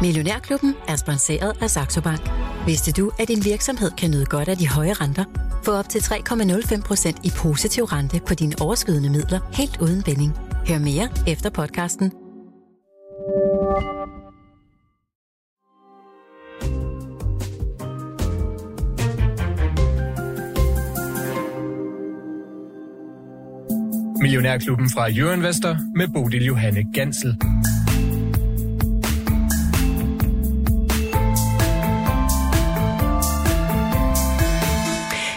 Millionærklubben er sponsoreret af Saxo Bank. Vidste du, at din virksomhed kan nyde godt af de høje renter? Få op til 3,05% i positiv rente på dine overskydende midler helt uden binding. Hør mere efter podcasten. Millionærklubben fra Jørgen Vester med Bodil Johanne Gansel.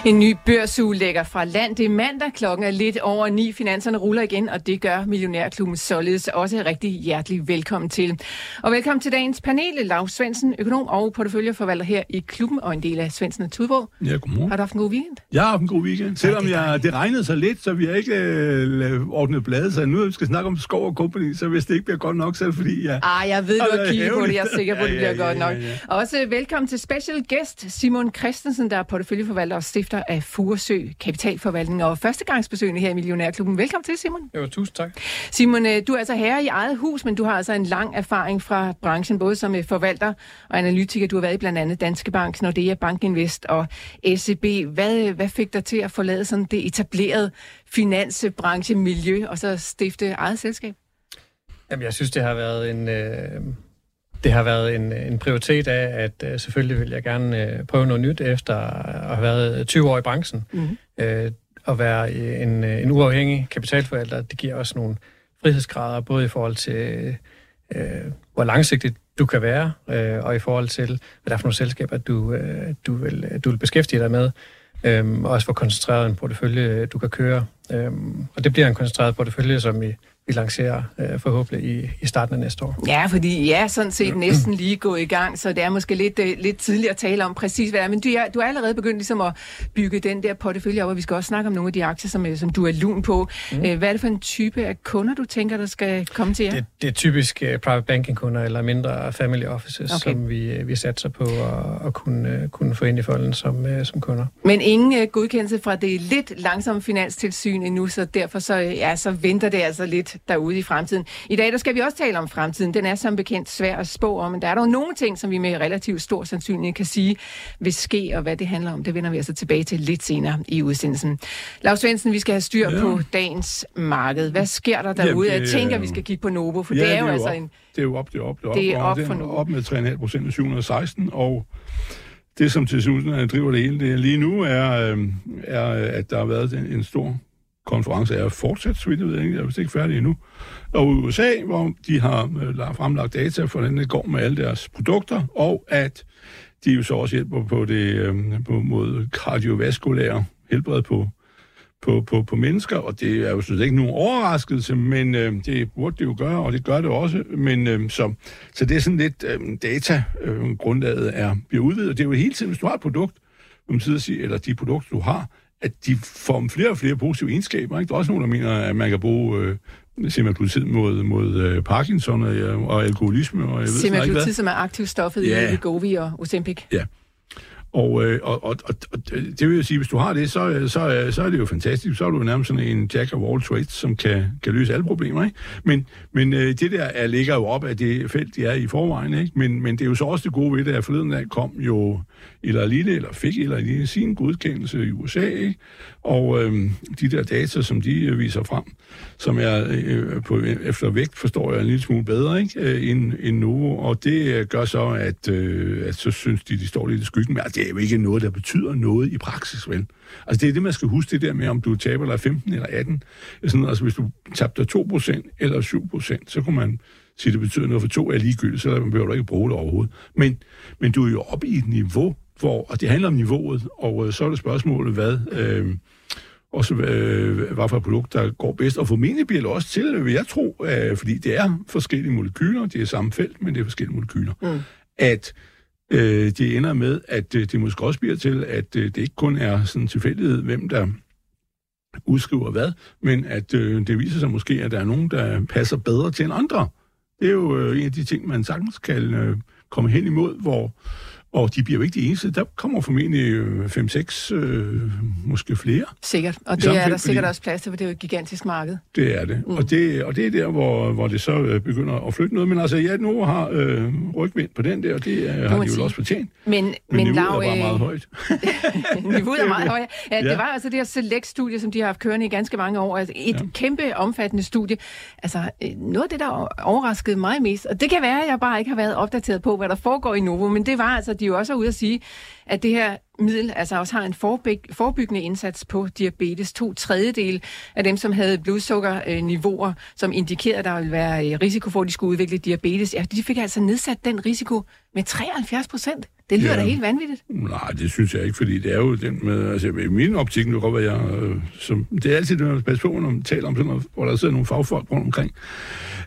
En ny børsuge lægger fra land. Det er mandag, klokken er lidt over ni. Finanserne ruller igen, og det gør Millionærklubben således også rigtig hjertelig velkommen til. Og velkommen til dagens panel. Lars Svendsen, økonom og porteføljeforvalter her i klubben, og en del af Svendsen og Tudborg. Ja, godmorgen. Har du haft en god weekend? Jeg har haft en god weekend. Selvom det er jeg, det regnede så lidt, så vi har ikke øh, ordnet blade, så nu vi skal snakke om Skov og Company, så hvis det ikke bliver godt nok, så er det fordi, jeg... Ah, jeg ved, du har det kigget på det. Jeg er sikker på, at det Ja, bliver ja, godt ja, nok. ja, ja. Og også velkommen til special guest Simon Christensen, der er porteføljeforvalter og stifter af Furesø Kapitalforvaltning og førstegangsbesøgende her i Millionærklubben. Velkommen til, Simon. Jo, tusind tak. Simon, øh, du er altså herre i eget hus, men du har altså en lang erfaring fra branchen, både som øh, forvalter og analytiker. Du har været i blandt andet Danske Bank, Nordea Bank Invest og SEB. Hvad, øh, hvad fik dig til at forlade sådan det etablerede finansbranchemiljø og så stifte eget selskab? Jamen, jeg synes, det har været en, øh, det har været en, en prioritet af, at øh, selvfølgelig vil jeg gerne øh, prøve noget nyt efter at have været 20 år i branchen. Mhm. Øh, at være en, øh, en uafhængig kapitalforvalter, det giver også nogle frihedsgrader, både i forhold til, øh, hvor langsigtigt du kan være, øh, og i forhold til, hvad der er for nogle selskaber, du, øh, du, vil, du vil beskæftige dig med. Og også hvor koncentreret en portefølje du kan køre. Øhm, og det bliver en koncentreret portefølje, som vi, vi lancerer øh, forhåbentlig i, i starten af næste år. Ja, fordi jeg er sådan set næsten lige gået i gang, så det er måske lidt, uh, lidt tidligt at tale om præcis, hvad det er. Men du er, du er allerede begyndt ligesom at bygge den der portefølje op, og vi skal også snakke om nogle af de aktier, som, øh, som du er lun på. Mm. Uh, hvad er det for en type af kunder, du tænker, der skal komme til jer? Det, det er typisk uh, private banking kunder eller mindre family offices, Okay. som vi, uh, vi satser på at, at kunne, kunne få ind i folden som, uh, som kunder. Men ingen uh, godkendelse fra det lidt langsomme finanstilsyn endnu, så derfor så, øh, ja, så venter det altså lidt derude i fremtiden. I dag der skal vi også tale om fremtiden. Den er som bekendt svær at spå om, men der er dog nogle ting, som vi med relativt stor sandsynlighed kan sige vil ske, og hvad det handler om, det vender vi altså tilbage til lidt senere i udsendelsen. Lars Svendsen, vi skal have styr Ja. på dagens marked. Hvad sker der derude? Jamen, Jeg det, tænker, øh, vi skal kigge på Novo, for Ja, det er jo altså op. en... Det er jo op, det er op, det er op. Det er op den for er nu. op med 3,5 procent i 716, og det, som til syvende driver det hele det lige nu, er, øh, er, at der har været en, en stor konference, er fortsat, så vidt jeg ved ikke, jeg er vist ikke færdig endnu, og i USA, hvor de har øh, fremlagt data for, hvordan det går med alle deres produkter, og at de jo så også hjælper på det øh, på, mod kardiovaskulære helbred på, på, på, på mennesker, og det er jo slet ikke nogen overraskelse, men øh, det burde det jo gøre, og det gør det også. Men øh, så, så det er sådan lidt øh, data, øh, grundlaget er, bliver udvidet, og det er jo hele tiden, hvis du har et produkt, man tid eller de produkter, du har, at de får flere og flere positive egenskaber. Ikke? Der er også nogen, der mener, at man kan bruge øh, semaglutid mod, mod øh, Parkinson og, og alkoholisme, og jeg ved. Semaglutid, som er aktivstoffet Ja. i Wegovy og Ozempic. Og, øh, og, og, og, det vil jeg sige, hvis du har det, så, øh, så, øh, så er det jo fantastisk. Så er du jo nærmest sådan en jack of all trades, som kan, kan løse alle problemer. Ikke? Men, men øh, det der er, ligger jo op af det felt, de er i forvejen. Ikke? Men, men det er jo så også det gode ved det, at forleden dag kom jo eller lille, eller fik eller lille sin godkendelse i USA. Ikke? Og øh, de der data, som de øh, viser frem, som jeg øh, øh, på, efter vægt, forstår jeg en lille smule bedre ikke? Øh, end, end Novo. Og det øh, gør så, at, øh, at så synes de, de står lidt i skyggen. Men altså, det er jo ikke noget, der betyder noget i praksis, vel? Altså det er det, man skal huske, det der med, om du taber dig 15 eller 18. Sådan, altså hvis du tabte 2% eller 7%, så kunne man sige, det betyder noget for to er ligegyldigt, så behøver du ikke bruge det overhovedet. Men, men du er jo oppe i et niveau, hvor, og det handler om niveauet, og øh, så er det spørgsmålet, hvad... Øh, også øh, hvad for et produkt, der går bedst. Og formentlig bliver det også til, vil jeg tro, øh, fordi det er forskellige molekyler, det er samme felt, men det er forskellige molekyler, mm. at øh, det ender med, at øh, det måske også bliver til, at øh, det ikke kun er sådan tilfældighed, hvem der udskriver hvad, men at øh, det viser sig måske, at der er nogen, der passer bedre til end andre. Det er jo øh, en af de ting, man sagtens kan øh, komme hen imod, hvor, Og de bliver jo ikke de eneste. Der kommer formentlig 5-6, øh, måske flere. Sikkert. Og det er der sikkert også plads til, for det er jo et gigantisk marked. Det er det. Mm. Og, det og det er der, hvor, hvor det så øh, begynder at flytte noget. Men altså, ja, nu har øh, rygvind på den der, og det øh, har de jo også fortjent. Men, men, men niveauet Lav, er bare meget højt. niveauet er meget højt. Ja, ja. Det var altså det her Select-studie, som de har haft kørende i ganske mange år. Altså et ja. kæmpe, omfattende studie. Altså noget af det, der overraskede mig mest, og det kan være, at jeg bare ikke har været opdateret på, hvad der foregår i Novo, men det var altså, de jo også er ude at sige, at det her middel altså også har en forebyggende indsats på diabetes. To tredjedel af dem, som havde blodsukkerniveauer, som indikerede, at der ville være øh, risiko for, at de skulle udvikle diabetes, ja, de fik altså nedsat den risiko med 73 procent. Det lyder ja. da helt vanvittigt. Nej, det synes jeg ikke, fordi det er jo den med, altså i min optik, nu jeg, øh, som, det er altid det, man passe på, når man taler om sådan noget, hvor der sidder nogle fagfolk rundt omkring,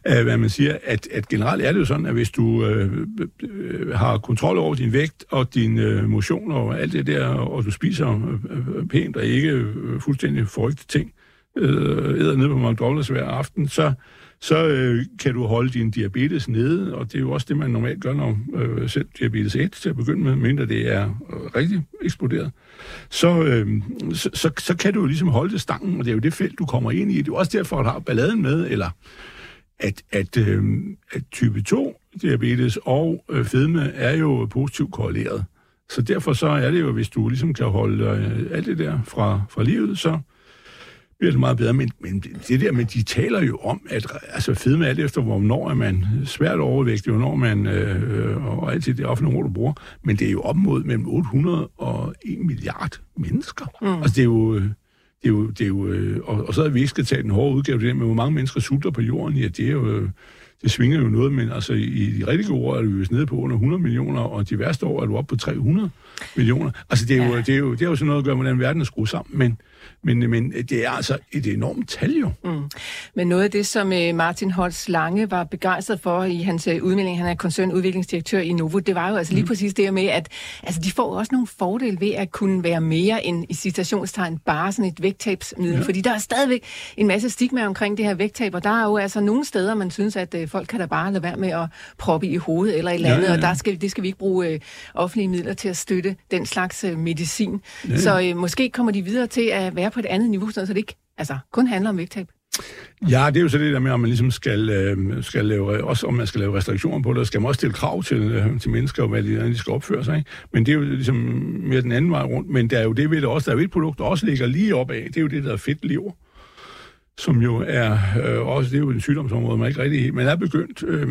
øh, hvad man siger, at, at generelt er det jo sådan, at hvis du øh, øh, øh har kontrol over din vægt og din øh, motion og alt det der, og du spiser øh, øh pænt og ikke øh, fuldstændig forrygte ting, øh, æder ned på McDonald's hver aften, så så øh, kan du holde din diabetes nede, og det er jo også det, man normalt gør, når øh, selv diabetes 1 til at begynde med, mindre det er øh, rigtig eksploderet. Så, øh, så, så, så kan du jo ligesom holde det stangen, og det er jo det felt, du kommer ind i. Det er jo også derfor, at du har balladen med, eller at, at, øh, at type 2 diabetes og øh, fedme er jo positivt korreleret. Så derfor så er det jo, hvis du ligesom kan holde øh, alt det der fra, fra livet, så bliver det meget bedre. Men, men det der med, de taler jo om, at altså, fedme alt efter, hvornår er man svært overvægtig, hvornår man, øh, og altid det offentlige ord, du bruger. Men det er jo op mod mellem 800 og 1 milliard mennesker. Mm. Altså, det er jo... Det er jo, det er jo, øh, og, og så er vi ikke skal tage den hårde udgave det der med, hvor mange mennesker sulter på jorden. Ja, det er jo, det svinger jo noget, men altså i de rigtige år er vi vist nede på under 100 millioner, og de værste år er du oppe på 300 millioner. Altså det er, jo, ja. det er, jo, det er jo sådan noget at gøre, hvordan verden er skruet sammen, men, men, men det er altså et enormt tal jo. Mm. Men noget af det, som øh, Martin Holtz Lange var begejstret for i hans øh, udmelding, han er koncernudviklingsdirektør i Novo, det var jo altså lige mm. præcis det med, at altså, de får også nogle fordele ved at kunne være mere end i citationstegn bare sådan et vægttabsmiddel, ja. fordi der er stadigvæk en masse stigma omkring det her vægttab, og der er jo altså nogle steder, man synes, at øh, folk kan da bare lade være med at proppe i hovedet eller et eller andet, ja, ja, ja. og der skal, det skal vi ikke bruge øh, offentlige midler til at støtte den slags øh, medicin. Ja. Så øh, måske kommer de videre til at være på et andet niveau, så det ikke altså, kun handler om vægttab. Ja, det er jo så det der med, om man ligesom skal, øh, skal lave, også om man skal lave restriktioner på det, skal man også stille krav til, øh, til mennesker, og hvad de, de skal opføre sig. Ikke? Men det er jo ligesom mere den anden vej rundt. Men der er jo det ved det også, der er jo et produkt, der også ligger lige op af. Det er jo det, der er lever som jo er øh, også, det er jo en sygdomsområde, man ikke rigtig, man er begyndt øh,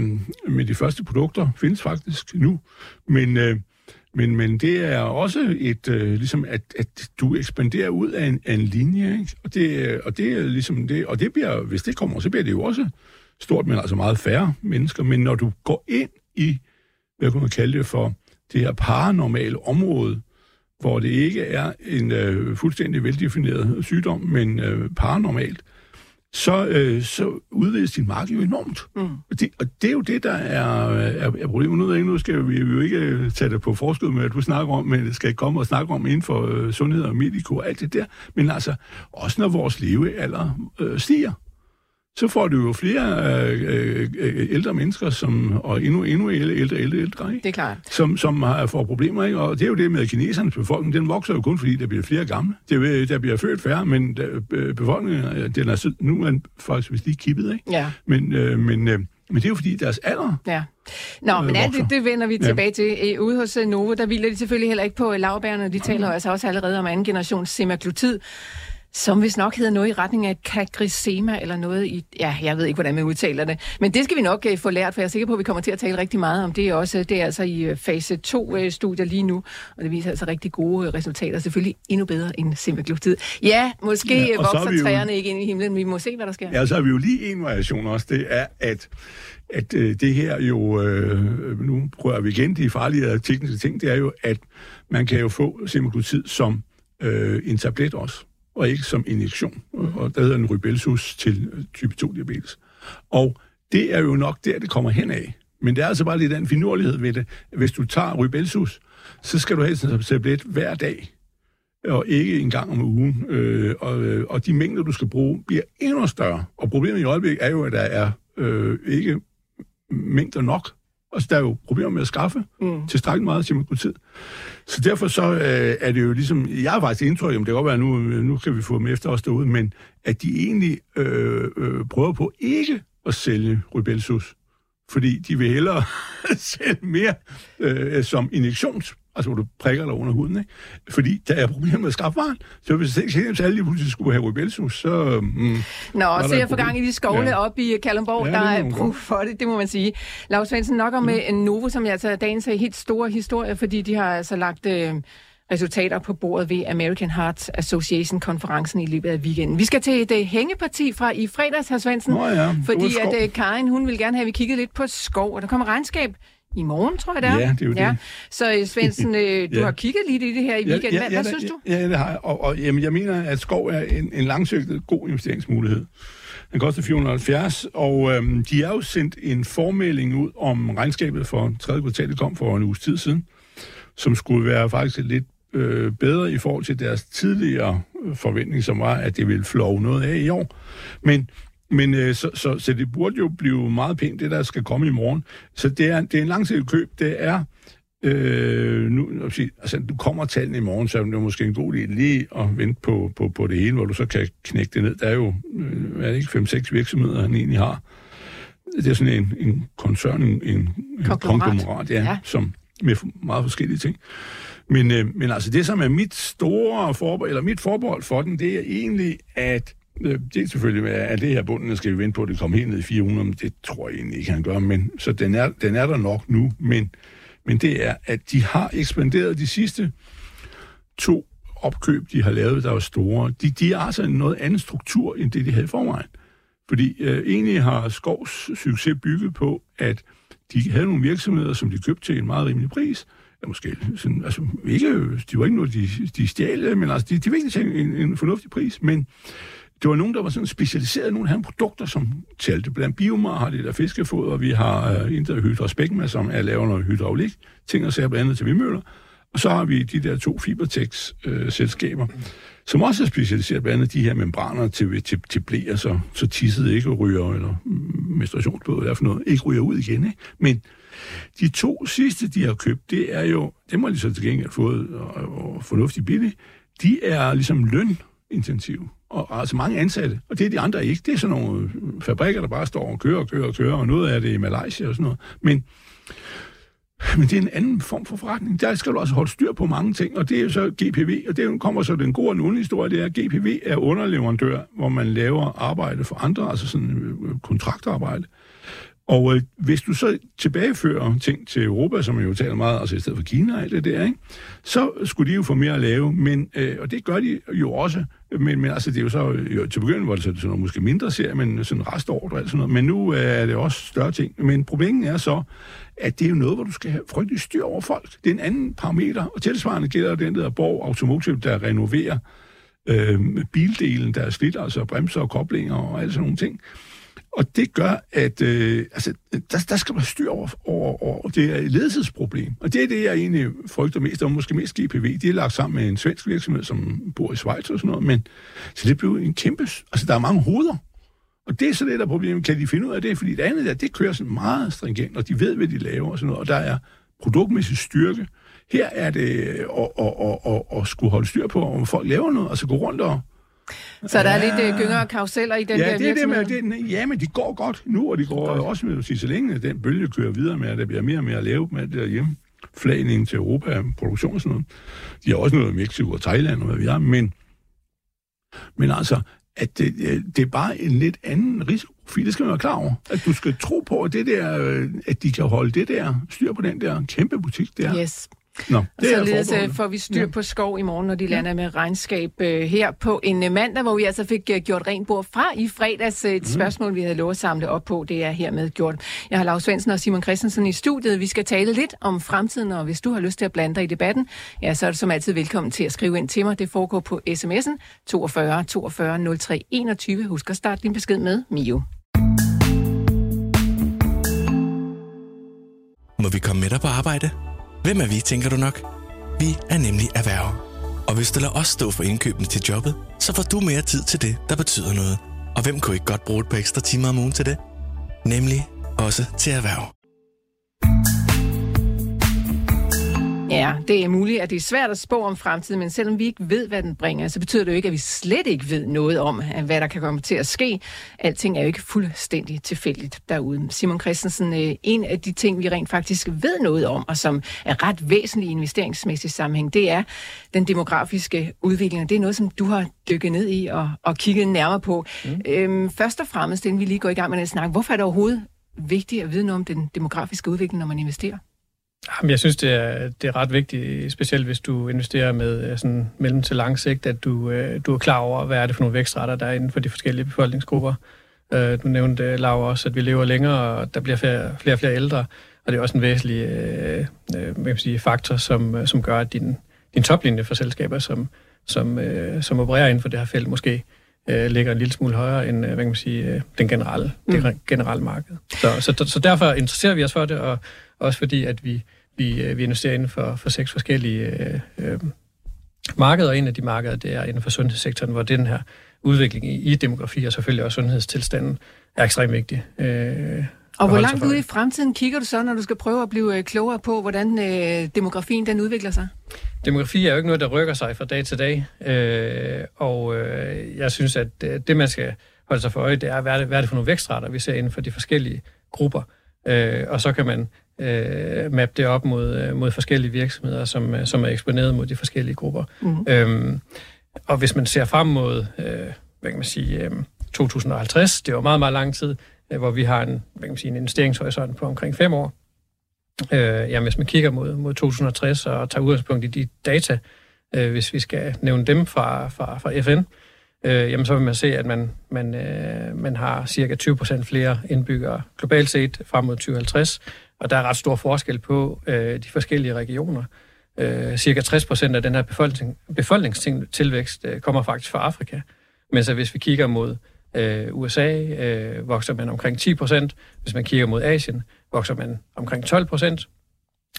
med de første produkter, findes faktisk nu, men øh, men, men det er også et, øh, ligesom, at, at du ekspanderer ud af en, af en linje, ikke? Og, det, øh, og det er ligesom det, og det bliver, hvis det kommer, så bliver det jo også stort, men altså meget færre mennesker. Men når du går ind i, hvad kan man kalde det for, det her paranormale område, hvor det ikke er en øh, fuldstændig veldefineret sygdom, men øh, paranormalt, så, øh, så udvides din mark jo enormt. Mm. Og, det, og det er jo det, der er, er, er problemet. Nu, ikke, nu skal vi jo ikke øh, tage det på forskud med, at du snakker om, men skal komme og snakke om inden for øh, sundhed og mediko og alt det der. Men altså, også når vores levealder øh, stiger, så får du jo flere øh, øh, øh, ældre mennesker, som, og endnu, endnu ældre, ældre, ældre, ældre ikke? Det er klart. Som, som har, får problemer. Ikke? Og det er jo det med kinesernes befolkning. Den vokser jo kun, fordi der bliver flere gamle. Det, der bliver født færre, men der, øh, befolkningen den er, nu er faktisk hvis lige kippet. Ikke? Ja. Men, øh, men, øh, men det er jo fordi, deres alder ja. Nå, men alt det, det vender vi ja. tilbage til. Ude hos Novo, der hviler de selvfølgelig heller ikke på lavbærene. De taler altså også allerede om anden generations semaglutid som hvis nok hedder noget i retning af kagrisema eller noget i... Ja, jeg ved ikke, hvordan man udtaler det. Men det skal vi nok uh, få lært, for jeg er sikker på, at vi kommer til at tale rigtig meget om det også. Det er altså i uh, fase 2-studier uh, lige nu, og det viser altså rigtig gode uh, resultater. Selvfølgelig endnu bedre end semaglutid. Ja, måske ja, vokser jo... træerne ikke ind i himlen, men vi må se, hvad der sker. Ja, så har vi jo lige en variation også. Det er, at at øh, det her jo, øh, nu prøver vi igen de farlige tekniske ting, det er jo, at man kan jo få semaglutid som øh, en tablet også og ikke som injektion. Og der hedder en rybelsus til øh, type 2-diabetes. Og det er jo nok der, det kommer hen af. Men det er altså bare lidt den finurlighed ved det. Hvis du tager rybelsus, så skal du have sådan en tablet hver dag, og ikke en gang om ugen. Øh, og, øh, og de mængder, du skal bruge, bliver endnu større. Og problemet i øjeblikket er jo, at der er øh, ikke mængder nok Altså, der er jo problemer med at skaffe mm. tilstrækkeligt meget tid. Så derfor så øh, er det jo ligesom, jeg har faktisk indtryk, om det kan godt være, nu, nu kan vi få dem efter os derude, men at de egentlig øh, øh, prøver på ikke at sælge Rybelsus, fordi de vil hellere sælge mere øh, som injektions altså hvor du prikker dig under huden, ikke? Fordi der er problemer med at skaffe varen. Så hvis hvis alle lige pludselig skulle have rubelsus, så... Mm, Nå, så jeg får gang i de skovle ja. op i Kalundborg, ja, der er brug for det, det må man sige. Lars Svendsen, nok om ja. en Novo, som jeg altså dagens er helt store historie, fordi de har altså lagt... Øh, resultater på bordet ved American Heart Association-konferencen i løbet af weekenden. Vi skal til et uh, hængeparti fra i fredags, herr Svendsen, Nå ja, fordi at uh, Karin, hun vil gerne have, at vi kigget lidt på skov, og der kommer regnskab i morgen, tror jeg det er. Ja, det er jo ja. det. Så øh, Svendsen, øh, du ja. har kigget lidt i det her i weekenden. Ja, ja, hvad, ja, hvad synes du? Ja, det har jeg. Og, og jamen, jeg mener, at skov er en, en langsigtet god investeringsmulighed. Den koster 470, og øhm, de har jo sendt en formelding ud om regnskabet for tredje kvartal, det kom for en uges tid siden, som skulle være faktisk lidt øh, bedre i forhold til deres tidligere forventning, som var, at det ville flove noget af i år. Men men øh, så, så, så det burde jo blive meget pænt, det der skal komme i morgen. Så det er, det er en langsigtet køb. Det er, øh, nu, altså, du kommer tallene i morgen, så er det måske en god idé lige at vente på, på, på det hele, hvor du så kan knække det ned. Der er jo, øh, er det ikke, 5-6 virksomheder, han egentlig har. Det er sådan en, en koncern, en, en konglomerat, ja, ja. som med meget forskellige ting. Men, øh, men altså det, som er mit store forbehold, eller mit forbehold for den, det er egentlig, at Øh, det er selvfølgelig, at det her bunden, skal vi vente på, at det kommer helt ned i 400, men det tror jeg egentlig ikke, han gør. Men, så den er, den er der nok nu, men, men det er, at de har ekspanderet de sidste to opkøb, de har lavet, der var store. De, de har altså en noget anden struktur, end det, de havde i forvejen. Fordi øh, egentlig har Skovs succes bygget på, at de havde nogle virksomheder, som de købte til en meget rimelig pris, ja, måske sådan, altså ikke, de var ikke noget, de, de stjal, men altså, de, de vigtige ikke en, en fornuftig pris, men det var nogen, der var sådan specialiseret. Nogle havde produkter, som talte. Blandt Biomar har de der fiskefoder, vi har øh, indre Hydra Spækma, som er lavet noget hydraulik, ting og sager blandt andet til vindmøller. Og så har vi de der to Fibertex-selskaber, øh, som også er specialiseret blandt andet de her membraner til, til, til blæer, så, så tisset ikke ryger, eller menstruationsblod, eller for noget, ikke ryger ud igen. Ikke? Men de to sidste, de har købt, det er jo, dem har de så til gengæld fået og, og fornuftigt billigt, de er ligesom lønintensive og altså mange ansatte, og det er de andre ikke. Det er sådan nogle fabrikker, der bare står og kører og kører og kører, og noget af det i Malaysia og sådan noget. Men, men det er en anden form for forretning. Der skal du også holde styr på mange ting, og det er jo så GPV, og det kommer så den gode og den historie, det er, at GPV er underleverandør, hvor man laver arbejde for andre, altså sådan øh, kontraktarbejde. Og øh, hvis du så tilbagefører ting til Europa, som man jo taler meget, altså i stedet for Kina og alt det der, ikke? så skulle de jo få mere at lave, men, øh, og det gør de jo også, men, men altså det er jo så, jo, til begyndelsen var det sådan noget måske mindre serie, men sådan restordre og sådan noget, men nu øh, er det også større ting. Men problemet er så, at det er jo noget, hvor du skal have frygtelig styr over folk. Det er en anden parameter, og tilsvarende gælder den der Borg Automotive, der renoverer øh, bildelen, der er slidt, altså bremser og koblinger og alle sådan nogle ting. Og det gør, at øh, altså, der, der skal man styr over, over, over. Det er et ledelsesproblem. Og det er det, jeg egentlig frygter mest, og måske mest GPV. De er lagt sammen med en svensk virksomhed, som bor i Schweiz og sådan noget. Men, så det blev en kæmpe... Altså, der er mange hoveder. Og det er så det, der problemet. Kan de finde ud af det? Fordi det andet der, det kører sådan meget stringent, og de ved, hvad de laver og sådan noget. Og der er produktmæssig styrke. Her er det at, at, at, at, at skulle holde styr på, om folk laver noget, og altså gå rundt og så der er lidt uh, gynger og karuseller i den ja, der det er det med, det, ja, men de går godt nu, og de går godt. også med at sige, så længe den bølge kører videre med, at der bliver mere og mere at lave med det derhjemme. Flagning til Europa, produktion og sådan noget. De har også noget i Mexico og Thailand og hvad vi har, men, men altså, at det, det er bare en lidt anden risiko. Fordi det skal man være klar over. At du skal tro på, at, det der, øh, at de kan holde det der styr på den der kæmpe butik der. Yes. Nå, det og således øh, får vi styr på skov i morgen, når de lander ja. med regnskab øh, her på en øh, mandag, hvor vi altså fik øh, gjort rent bord fra i fredags. Et mm. spørgsmål, vi havde lovet at samle op på, det er hermed gjort. Jeg har Lars Svendsen og Simon Christensen i studiet. Vi skal tale lidt om fremtiden, og hvis du har lyst til at blande dig i debatten, ja, så er du som altid velkommen til at skrive ind til mig. Det foregår på sms'en 42 42 03 21. Husk at starte din besked med Mio. Må vi komme med dig på arbejde? Hvem er vi, tænker du nok? Vi er nemlig erhverv. Og hvis du lader os stå for indkøbene til jobbet, så får du mere tid til det, der betyder noget. Og hvem kunne ikke godt bruge et par ekstra timer om ugen til det? Nemlig også til erhverv. Ja, det er muligt, at det er svært at spå om fremtiden, men selvom vi ikke ved, hvad den bringer, så betyder det jo ikke, at vi slet ikke ved noget om, hvad der kan komme til at ske. Alting er jo ikke fuldstændig tilfældigt derude. Simon Christensen, øh, en af de ting, vi rent faktisk ved noget om, og som er ret væsentlig i investeringsmæssig sammenhæng, det er den demografiske udvikling. Det er noget, som du har dykket ned i og, og kigget nærmere på. Mm. Øhm, først og fremmest, inden vi lige går i gang med den snak, hvorfor er det overhovedet vigtigt at vide noget om den demografiske udvikling, når man investerer? Jamen, jeg synes, det er, det er ret vigtigt, specielt hvis du investerer med øh, sådan mellem til lang sigt, at du, øh, du er klar over, hvad er det for nogle vækstretter, der er inden for de forskellige befolkningsgrupper. Øh, du nævnte, Laura, også, at vi lever længere, og der bliver flere, flere og flere ældre, og det er også en væsentlig øh, øh, sige, faktor, som, som gør, at din, din toplinje for selskaber, som, som, øh, som opererer inden for det her felt, måske øh, ligger en lille smule højere end hvad kan man sige, den generelle, mm. det generelle marked. Så, så, så derfor interesserer vi os for det, og også fordi, at vi, vi, øh, vi investerer inden for, for seks forskellige øh, øh, markeder, og en af de markeder, det er inden for sundhedssektoren, hvor den her udvikling i, i demografi og selvfølgelig også sundhedstilstanden er ekstremt vigtig. Øh, og hvor langt ude i fremtiden kigger du så, når du skal prøve at blive øh, klogere på, hvordan øh, demografien den udvikler sig? Demografi er jo ikke noget, der rykker sig fra dag til dag, øh, og øh, jeg synes, at det, man skal holde sig for øje, det er, hvad er det, hvad er det for nogle vækstrater, vi ser inden for de forskellige grupper. Øh, og så kan man øh, mappe det op mod, øh, mod forskellige virksomheder, som, øh, som er eksponeret mod de forskellige grupper. Mm. Øhm, og hvis man ser frem mod, øh, hvad kan man sige, øh, 2050, det er jo meget, meget lang tid, øh, hvor vi har en, hvad kan man sige, en investeringshorisont på omkring fem år. Øh, jamen, hvis man kigger mod, mod 2060 og tager udgangspunkt i de data, øh, hvis vi skal nævne dem fra, fra, fra FN, øh, jamen så vil man se, at man, man, øh, man har cirka 20 procent flere indbyggere globalt set frem mod 2050, og der er ret stor forskel på øh, de forskellige regioner. Øh, cirka 60 procent af den her befolkning, befolkningstilvækst øh, kommer faktisk fra Afrika, Men så hvis vi kigger mod øh, USA, øh, vokser man omkring 10 procent. Hvis man kigger mod Asien, vokser man omkring 12 procent.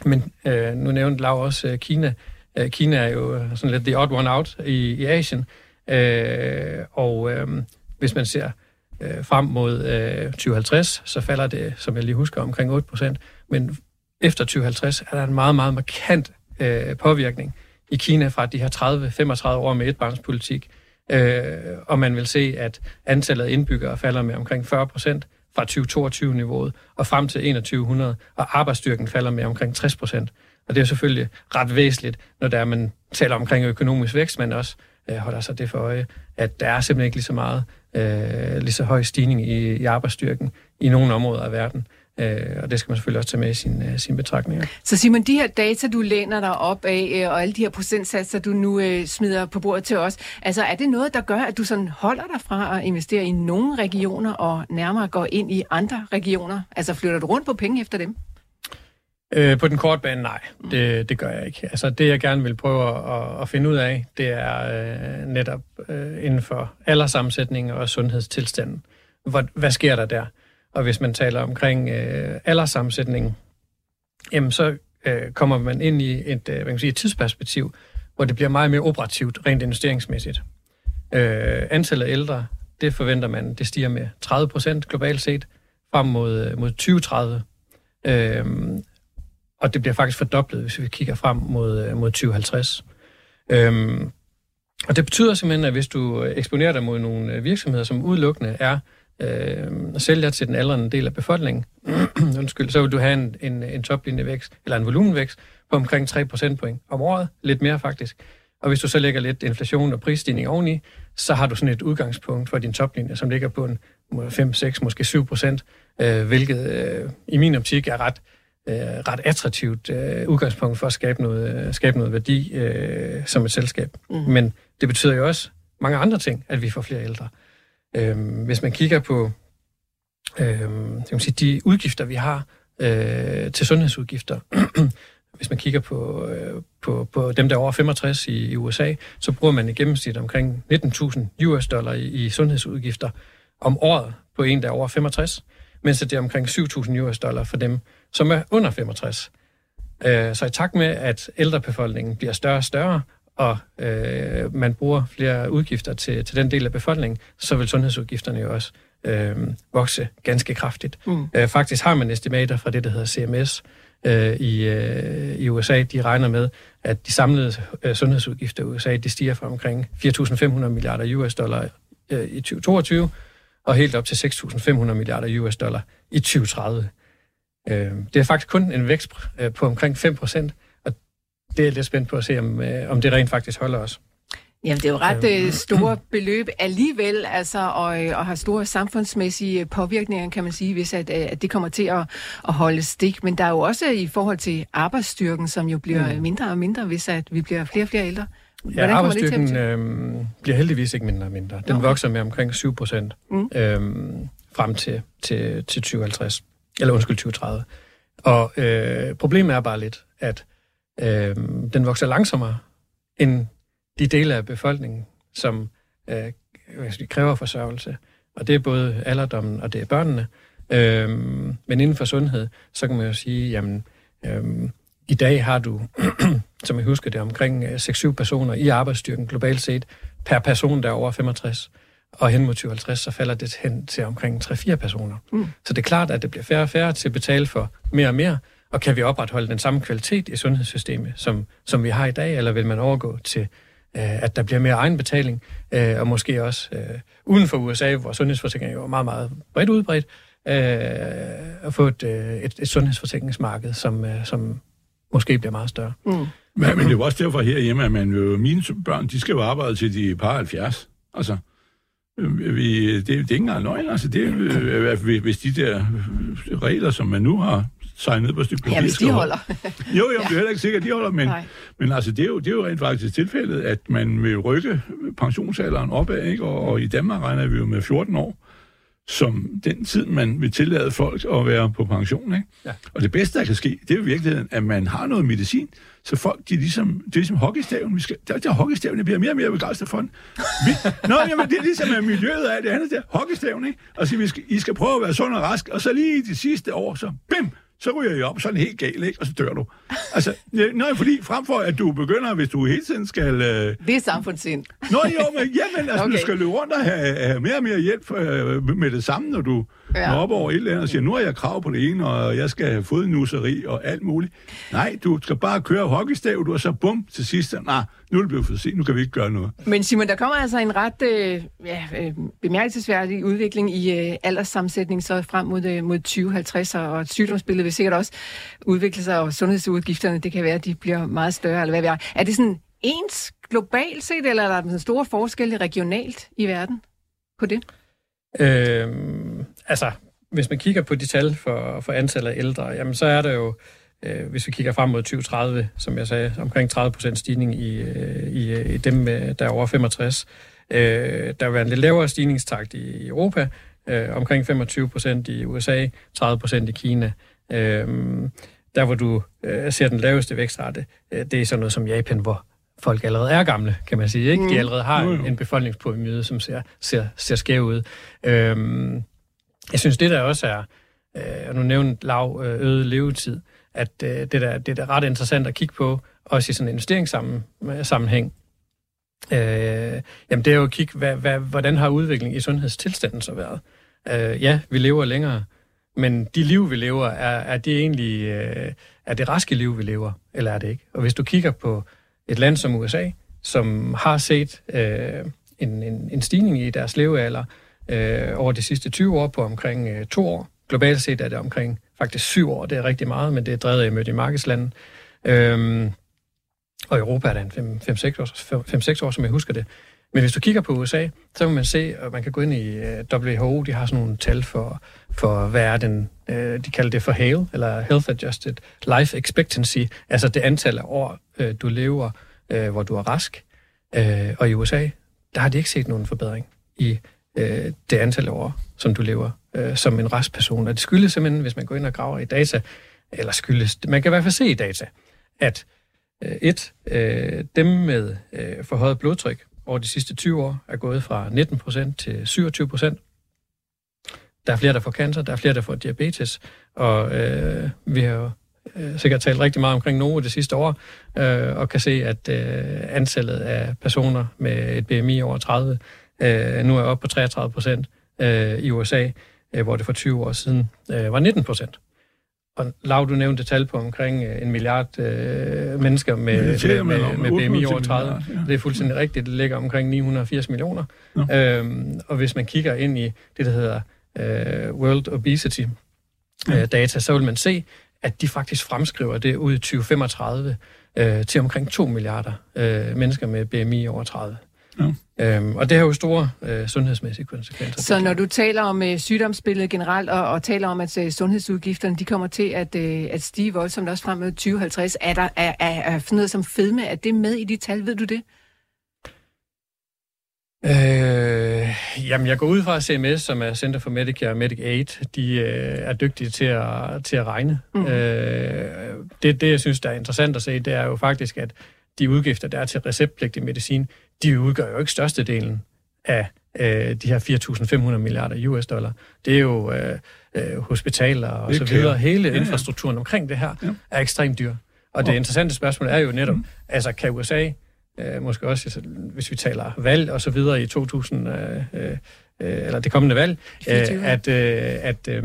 Men øh, nu nævnte Lav også øh, Kina. Øh, Kina er jo øh, sådan lidt the odd one out i, i Asien, øh, og øh, hvis man ser øh, frem mod øh, 2050, så falder det, som jeg lige husker, omkring 8 procent. Men efter 2050 er der en meget, meget markant øh, påvirkning i Kina fra de her 30-35 år med etbarnspolitik. Øh, og man vil se, at antallet af indbyggere falder med omkring 40 procent fra 2022-niveauet og frem til 2100, og arbejdsstyrken falder med omkring 60 procent. Og det er selvfølgelig ret væsentligt, når der man taler omkring økonomisk vækst, men også øh, holder sig det for øje, at der er simpelthen ikke lige så meget, øh, lige så høj stigning i, i arbejdsstyrken i nogle områder af verden. Øh, og det skal man selvfølgelig også tage med i sine, uh, sin betragtninger. Så Simon, de her data, du læner dig op af, øh, og alle de her procentsatser, du nu øh, smider på bordet til os, altså er det noget, der gør, at du sådan holder dig fra at investere i nogle regioner, og nærmere går ind i andre regioner? Altså flytter du rundt på penge efter dem? Øh, på den korte bane, nej. Det, det gør jeg ikke. Altså det, jeg gerne vil prøve at, at finde ud af, det er øh, netop øh, inden for aldersammensætning og sundhedstilstanden. Hvad, hvad sker der der? Og hvis man taler omkring øh, alderssammensætningen, jamen så øh, kommer man ind i et, øh, hvad kan man sige, et tidsperspektiv, hvor det bliver meget mere operativt, rent investeringsmæssigt. Øh, antallet af ældre, det forventer man, det stiger med 30 procent globalt set frem mod, øh, mod 2030. Øh, og det bliver faktisk fordoblet, hvis vi kigger frem mod, øh, mod 2050. Øhm, og det betyder simpelthen, at hvis du øh, eksponerer dig mod nogle virksomheder, som udelukkende er øh, sælger til den aldrende del af befolkningen, undskyld, så vil du have en, en, en toplinjevækst, eller en volumenvækst, på omkring 3 procentpoint om året, lidt mere faktisk. Og hvis du så lægger lidt inflation og prisstigning oveni, så har du sådan et udgangspunkt for din toplinje, som ligger på en 5, 6, måske 7 procent, øh, hvilket øh, i min optik er ret, øh, ret attraktivt øh, udgangspunkt for at skabe noget, øh, skabe noget værdi øh, som et selskab. Mm. Men det betyder jo også mange andre ting, at vi får flere ældre. Øhm, hvis man kigger på øhm, kan sige, de udgifter, vi har øh, til sundhedsudgifter, hvis man kigger på, øh, på, på dem, der er over 65 i, i USA, så bruger man i gennemsnit omkring 19.000 US dollar i, i sundhedsudgifter om året på en, der er over 65, mens det er omkring 7.000 US dollar for dem, som er under 65. Øh, så i takt med, at ældrebefolkningen bliver større og større, og øh, man bruger flere udgifter til, til den del af befolkningen, så vil sundhedsudgifterne jo også øh, vokse ganske kraftigt. Mm. Øh, faktisk har man estimater fra det, der hedder CMS øh, i, øh, i USA. De regner med, at de samlede øh, sundhedsudgifter i USA, de stiger fra omkring 4.500 milliarder US dollar øh, i 2022, og helt op til 6.500 milliarder US dollar i 2030. Øh, det er faktisk kun en vækst øh, på omkring 5 procent, det er jeg lidt spændt på at se, om, øh, om det rent faktisk holder os. Jamen, det er jo ret øh, store beløb alligevel, altså, og, øh, og har store samfundsmæssige påvirkninger, kan man sige, hvis at, øh, at det kommer til at, at holde stik. Men der er jo også i forhold til arbejdsstyrken, som jo bliver mm. mindre og mindre, hvis at vi bliver flere og flere ældre. Hvordan ja, arbejdsstyrken øh, bliver heldigvis ikke mindre og mindre. Den okay. vokser med omkring 7 procent mm. øh, frem til, til, til 2050. Eller undskyld, 2030. Og øh, problemet er bare lidt, at øh, den vokser langsommere end de dele af befolkningen, som øh, kræver forsørgelse. Og det er både alderdommen og det er børnene. Øh, men inden for sundhed, så kan man jo sige, jamen, øh, i dag har du, som jeg husker det, omkring 6-7 øh, personer i arbejdsstyrken globalt set, per person, der er over 65. Og hen mod 2050, så falder det hen til omkring 3-4 personer. Mm. Så det er klart, at det bliver færre og færre til at betale for mere og mere. Og kan vi opretholde den samme kvalitet i sundhedssystemet, som, som vi har i dag, eller vil man overgå til Øh, at der bliver mere egenbetaling, øh, og måske også øh, uden for USA, hvor sundhedsforsikring er jo meget, meget bredt udbredt, at få et, et, et sundhedsforsikringsmarked, som, som måske bliver meget større. Mm. Men, men det er jo også derfor herhjemme, at man jo, mine børn, de skal jo arbejde til de par 70. Altså, vi, det, det er ikke engang løgn, altså det, øh, hvis de der regler, som man nu har ned på et stykke papir. Ja, hvis de holder. jo, jo, ja. det er heller ikke sikkert, at de holder, men, men altså, det, er jo, det er jo rent faktisk tilfældet, at man vil rykke pensionsalderen opad, ikke? Og, og i Danmark regner vi jo med 14 år som den tid, man vil tillade folk at være på pension. Ikke? Ja. Og det bedste, der kan ske, det er i virkeligheden, at man har noget medicin, så folk, de er ligesom, det er ligesom hockeystaven. Vi skal, der, der hockeystaven, jeg bliver mere og mere begejstret for den. Vi, nå, jamen, det er ligesom at miljøet af det andet der. Hockeystaven, ikke? Altså, vi skal, I skal prøve at være sund og rask, og så lige i de sidste år, så bim, så ryger jeg op, så er helt galt, ikke? og så dør du. Altså, nej, fordi frem for, at du begynder, hvis du hele tiden skal... Øh... Det er samfundssind. Nå jo, men jamen, altså, okay. du skal løbe rundt og have, have mere og mere hjælp øh, med det samme, når du ja. når op over et eller andet og siger, nu har jeg krav på det ene, og jeg skal have fået nusseri og alt muligt. Nej, du skal bare køre hockeystav, du og så bum til sidst. Nej, nu er det blevet for sent, nu kan vi ikke gøre noget. Men Simon, der kommer altså en ret øh, ja, øh, bemærkelsesværdig udvikling i øh, alderssammensætning så frem mod, øh, mod 2050, og sygdomsbilledet vil sikkert også udvikle sig, og sundhedsudgifterne, det kan være, at de bliver meget større, eller hvad vi er. Er det sådan ens globalt set, eller er der en store forskel regionalt i verden på det? Øh, altså, hvis man kigger på de tal for, for antallet af ældre, jamen så er der jo, øh, hvis vi kigger frem mod 2030, som jeg sagde, omkring 30% stigning i, øh, i, i dem, der er over 65. Øh, der vil være en lidt lavere stigningstakt i Europa, øh, omkring 25% i USA, 30% i Kina. Øh, der, hvor du øh, ser den laveste vækstrate, øh, det er sådan noget som Japan, hvor folk allerede er gamle, kan man sige. Ikke? De mm. allerede har en befolkningspyramide, som ser, ser, ser skæv ud. Øhm, jeg synes, det der også er, øh, nu nævnte lav øh, øget levetid, at øh, det, der, det er ret interessant at kigge på, også i sådan en investeringssammenhæng. Øh, jamen det er jo at kigge, hvad, hvad, hvordan har udviklingen i sundhedstilstanden så været? Øh, ja, vi lever længere, men de liv, vi lever, er, er det egentlig øh, er det raske liv, vi lever, eller er det ikke? Og hvis du kigger på et land som USA, som har set øh, en, en, en stigning i deres levealder øh, øh, over de sidste 20 år på omkring øh, to år. Globalt set er det omkring faktisk syv år. Det er rigtig meget, men det er drevet af mødt i markedslandet. Øhm, og i Europa er det 5-6 år, år, som jeg husker det. Men hvis du kigger på USA, så kan man se, at man kan gå ind i øh, WHO, de har sådan nogle tal for, for hvad er den, øh, de kalder det for HALE, eller Health Adjusted Life Expectancy, altså det antal af år, øh, du lever, hvor du er rask. Og i USA, der har de ikke set nogen forbedring i Øh, det antal år, som du lever øh, som en rask person. Og det skyldes simpelthen, hvis man går ind og graver i data, eller skyldes, man kan i hvert fald se i data, at øh, et, dem med forhøjet blodtryk, over de sidste 20 år er gået fra 19% til 27%. Der er flere, der får cancer, der er flere, der får diabetes, og øh, vi har jo øh, sikkert talt rigtig meget omkring Novo det sidste år, øh, og kan se, at øh, antallet af personer med et BMI over 30 øh, nu er oppe på 33 procent, øh, i USA, øh, hvor det for 20 år siden øh, var 19 procent. Og Lav, du nævnte tal på omkring øh, en milliard øh, mennesker med, Ja, med, med, med. BMI 800 over 30. milliarder, ja. Det er fuldstændig rigtigt. Det ligger omkring 980 millioner. Øhm, og hvis man kigger ind i det, der hedder øh, World Obesity øh, data, så vil man se, at de faktisk fremskriver det ud i 2035 øh, til omkring 2 milliarder øh, mennesker med BMI over 30. Ja. Øhm, og det har jo store øh, sundhedsmæssige konsekvenser. Så når du taler om øh, sygdomsbilledet generelt, og, og taler om, at øh, sundhedsudgifterne de kommer til at, øh, at stige voldsomt også frem mod 2050, er der er, er, er sådan noget som fedme, er det med i de tal, ved du det? Øh, jamen, jeg går ud fra, at CMS, som er Center for Medicare og Medicaid, de øh, er dygtige til at, til at regne. Mm. Øh, det, det, jeg synes, der er interessant at se, det er jo faktisk, at de udgifter, der er til receptpligtig medicin, de udgør jo ikke størstedelen af øh, de her 4.500 milliarder US dollar. Det er jo øh, øh, hospitaler og Det så videre. Hele Ja, ja. infrastrukturen omkring det her Ja. er ekstremt dyr. Og det interessante spørgsmål er jo netop, mm. altså kan USA øh, måske også, altså, hvis vi taler valg og så videre i 2000, øh, øh, eller det kommende valg, øh, 24. at, øh, at øh,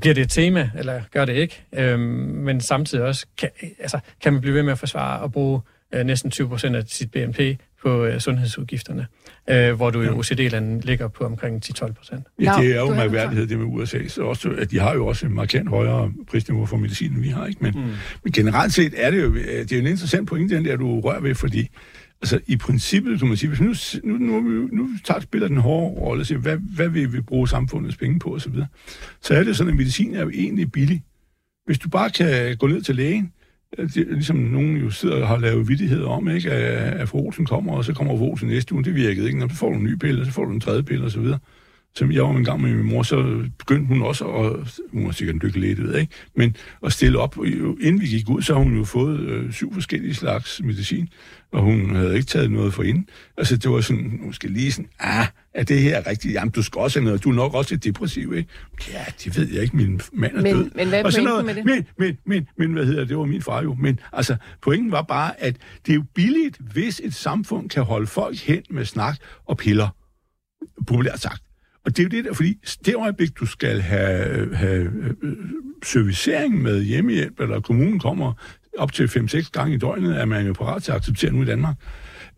bliver det et tema, eller gør det ikke, øh, men samtidig også, kan, altså, kan man blive ved med at forsvare og bruge øh, næsten 20 procent af sit BNP på øh, sundhedsudgifterne, øh, hvor du i OECD-landet ligger på omkring 10-12 procent. Ja, det er jo mærkværdighed, det med USA. Så også, at de har jo også en markant højere prisniveau for medicin, end vi har. Ikke? Men, mm. men generelt set er det jo, øh, det er jo en interessant pointe, den der, du rører ved, fordi altså, i princippet, kan man sige, hvis nu, nu, nu, nu tager spiller den hårde rolle og siger, hvad, hvad vil vi bruge samfundets penge på osv., så, så er det sådan, at medicin er jo egentlig billig. Hvis du bare kan gå ned til lægen, Øh, det, er ligesom nogen jo sidder og har lavet vidtighed om, ikke? At, at Olsen kommer, og så kommer fru Olsen næste uge, det virkede ikke. Når så får du en ny pille, og så får du en tredje pille, og så videre. Som jeg var en gang med min mor, så begyndte hun også at, hun var sikkert en dykke lidt, ved jeg ikke, men at stille op. Inden vi gik ud, så har hun jo fået øh, syv forskellige slags medicin, og hun havde ikke taget noget for inden. Altså, det var sådan, måske lige sådan, ah, er det her rigtigt? Jamen, du skal også have noget. Du er nok også lidt depressiv, ikke? Ja, det ved jeg ikke. Min mand er Men- død. men hvad er pointen med det? Men, men, men, men, hvad hedder det? Det var min far jo. Men altså, pointen var bare, at det er jo billigt, hvis et samfund kan holde folk hen med snak og piller. Populært sagt. Og det er jo det der, fordi det øjeblik, du skal have, have øh, servicering med hjemmehjælp, eller kommunen kommer op til 5-6 gange i døgnet, er man jo parat til at acceptere nu i Danmark.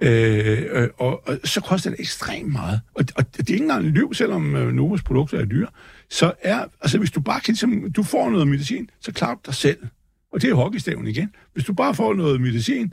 Øh, øh, og, og så koster det ekstremt meget. Og, og det er ikke engang en liv, selvom øh, Novas produkter er dyre. Så er, altså hvis du bare kan, ligesom, du får noget medicin, så klarer du dig selv. Og det er hockeystaven igen. Hvis du bare får noget medicin,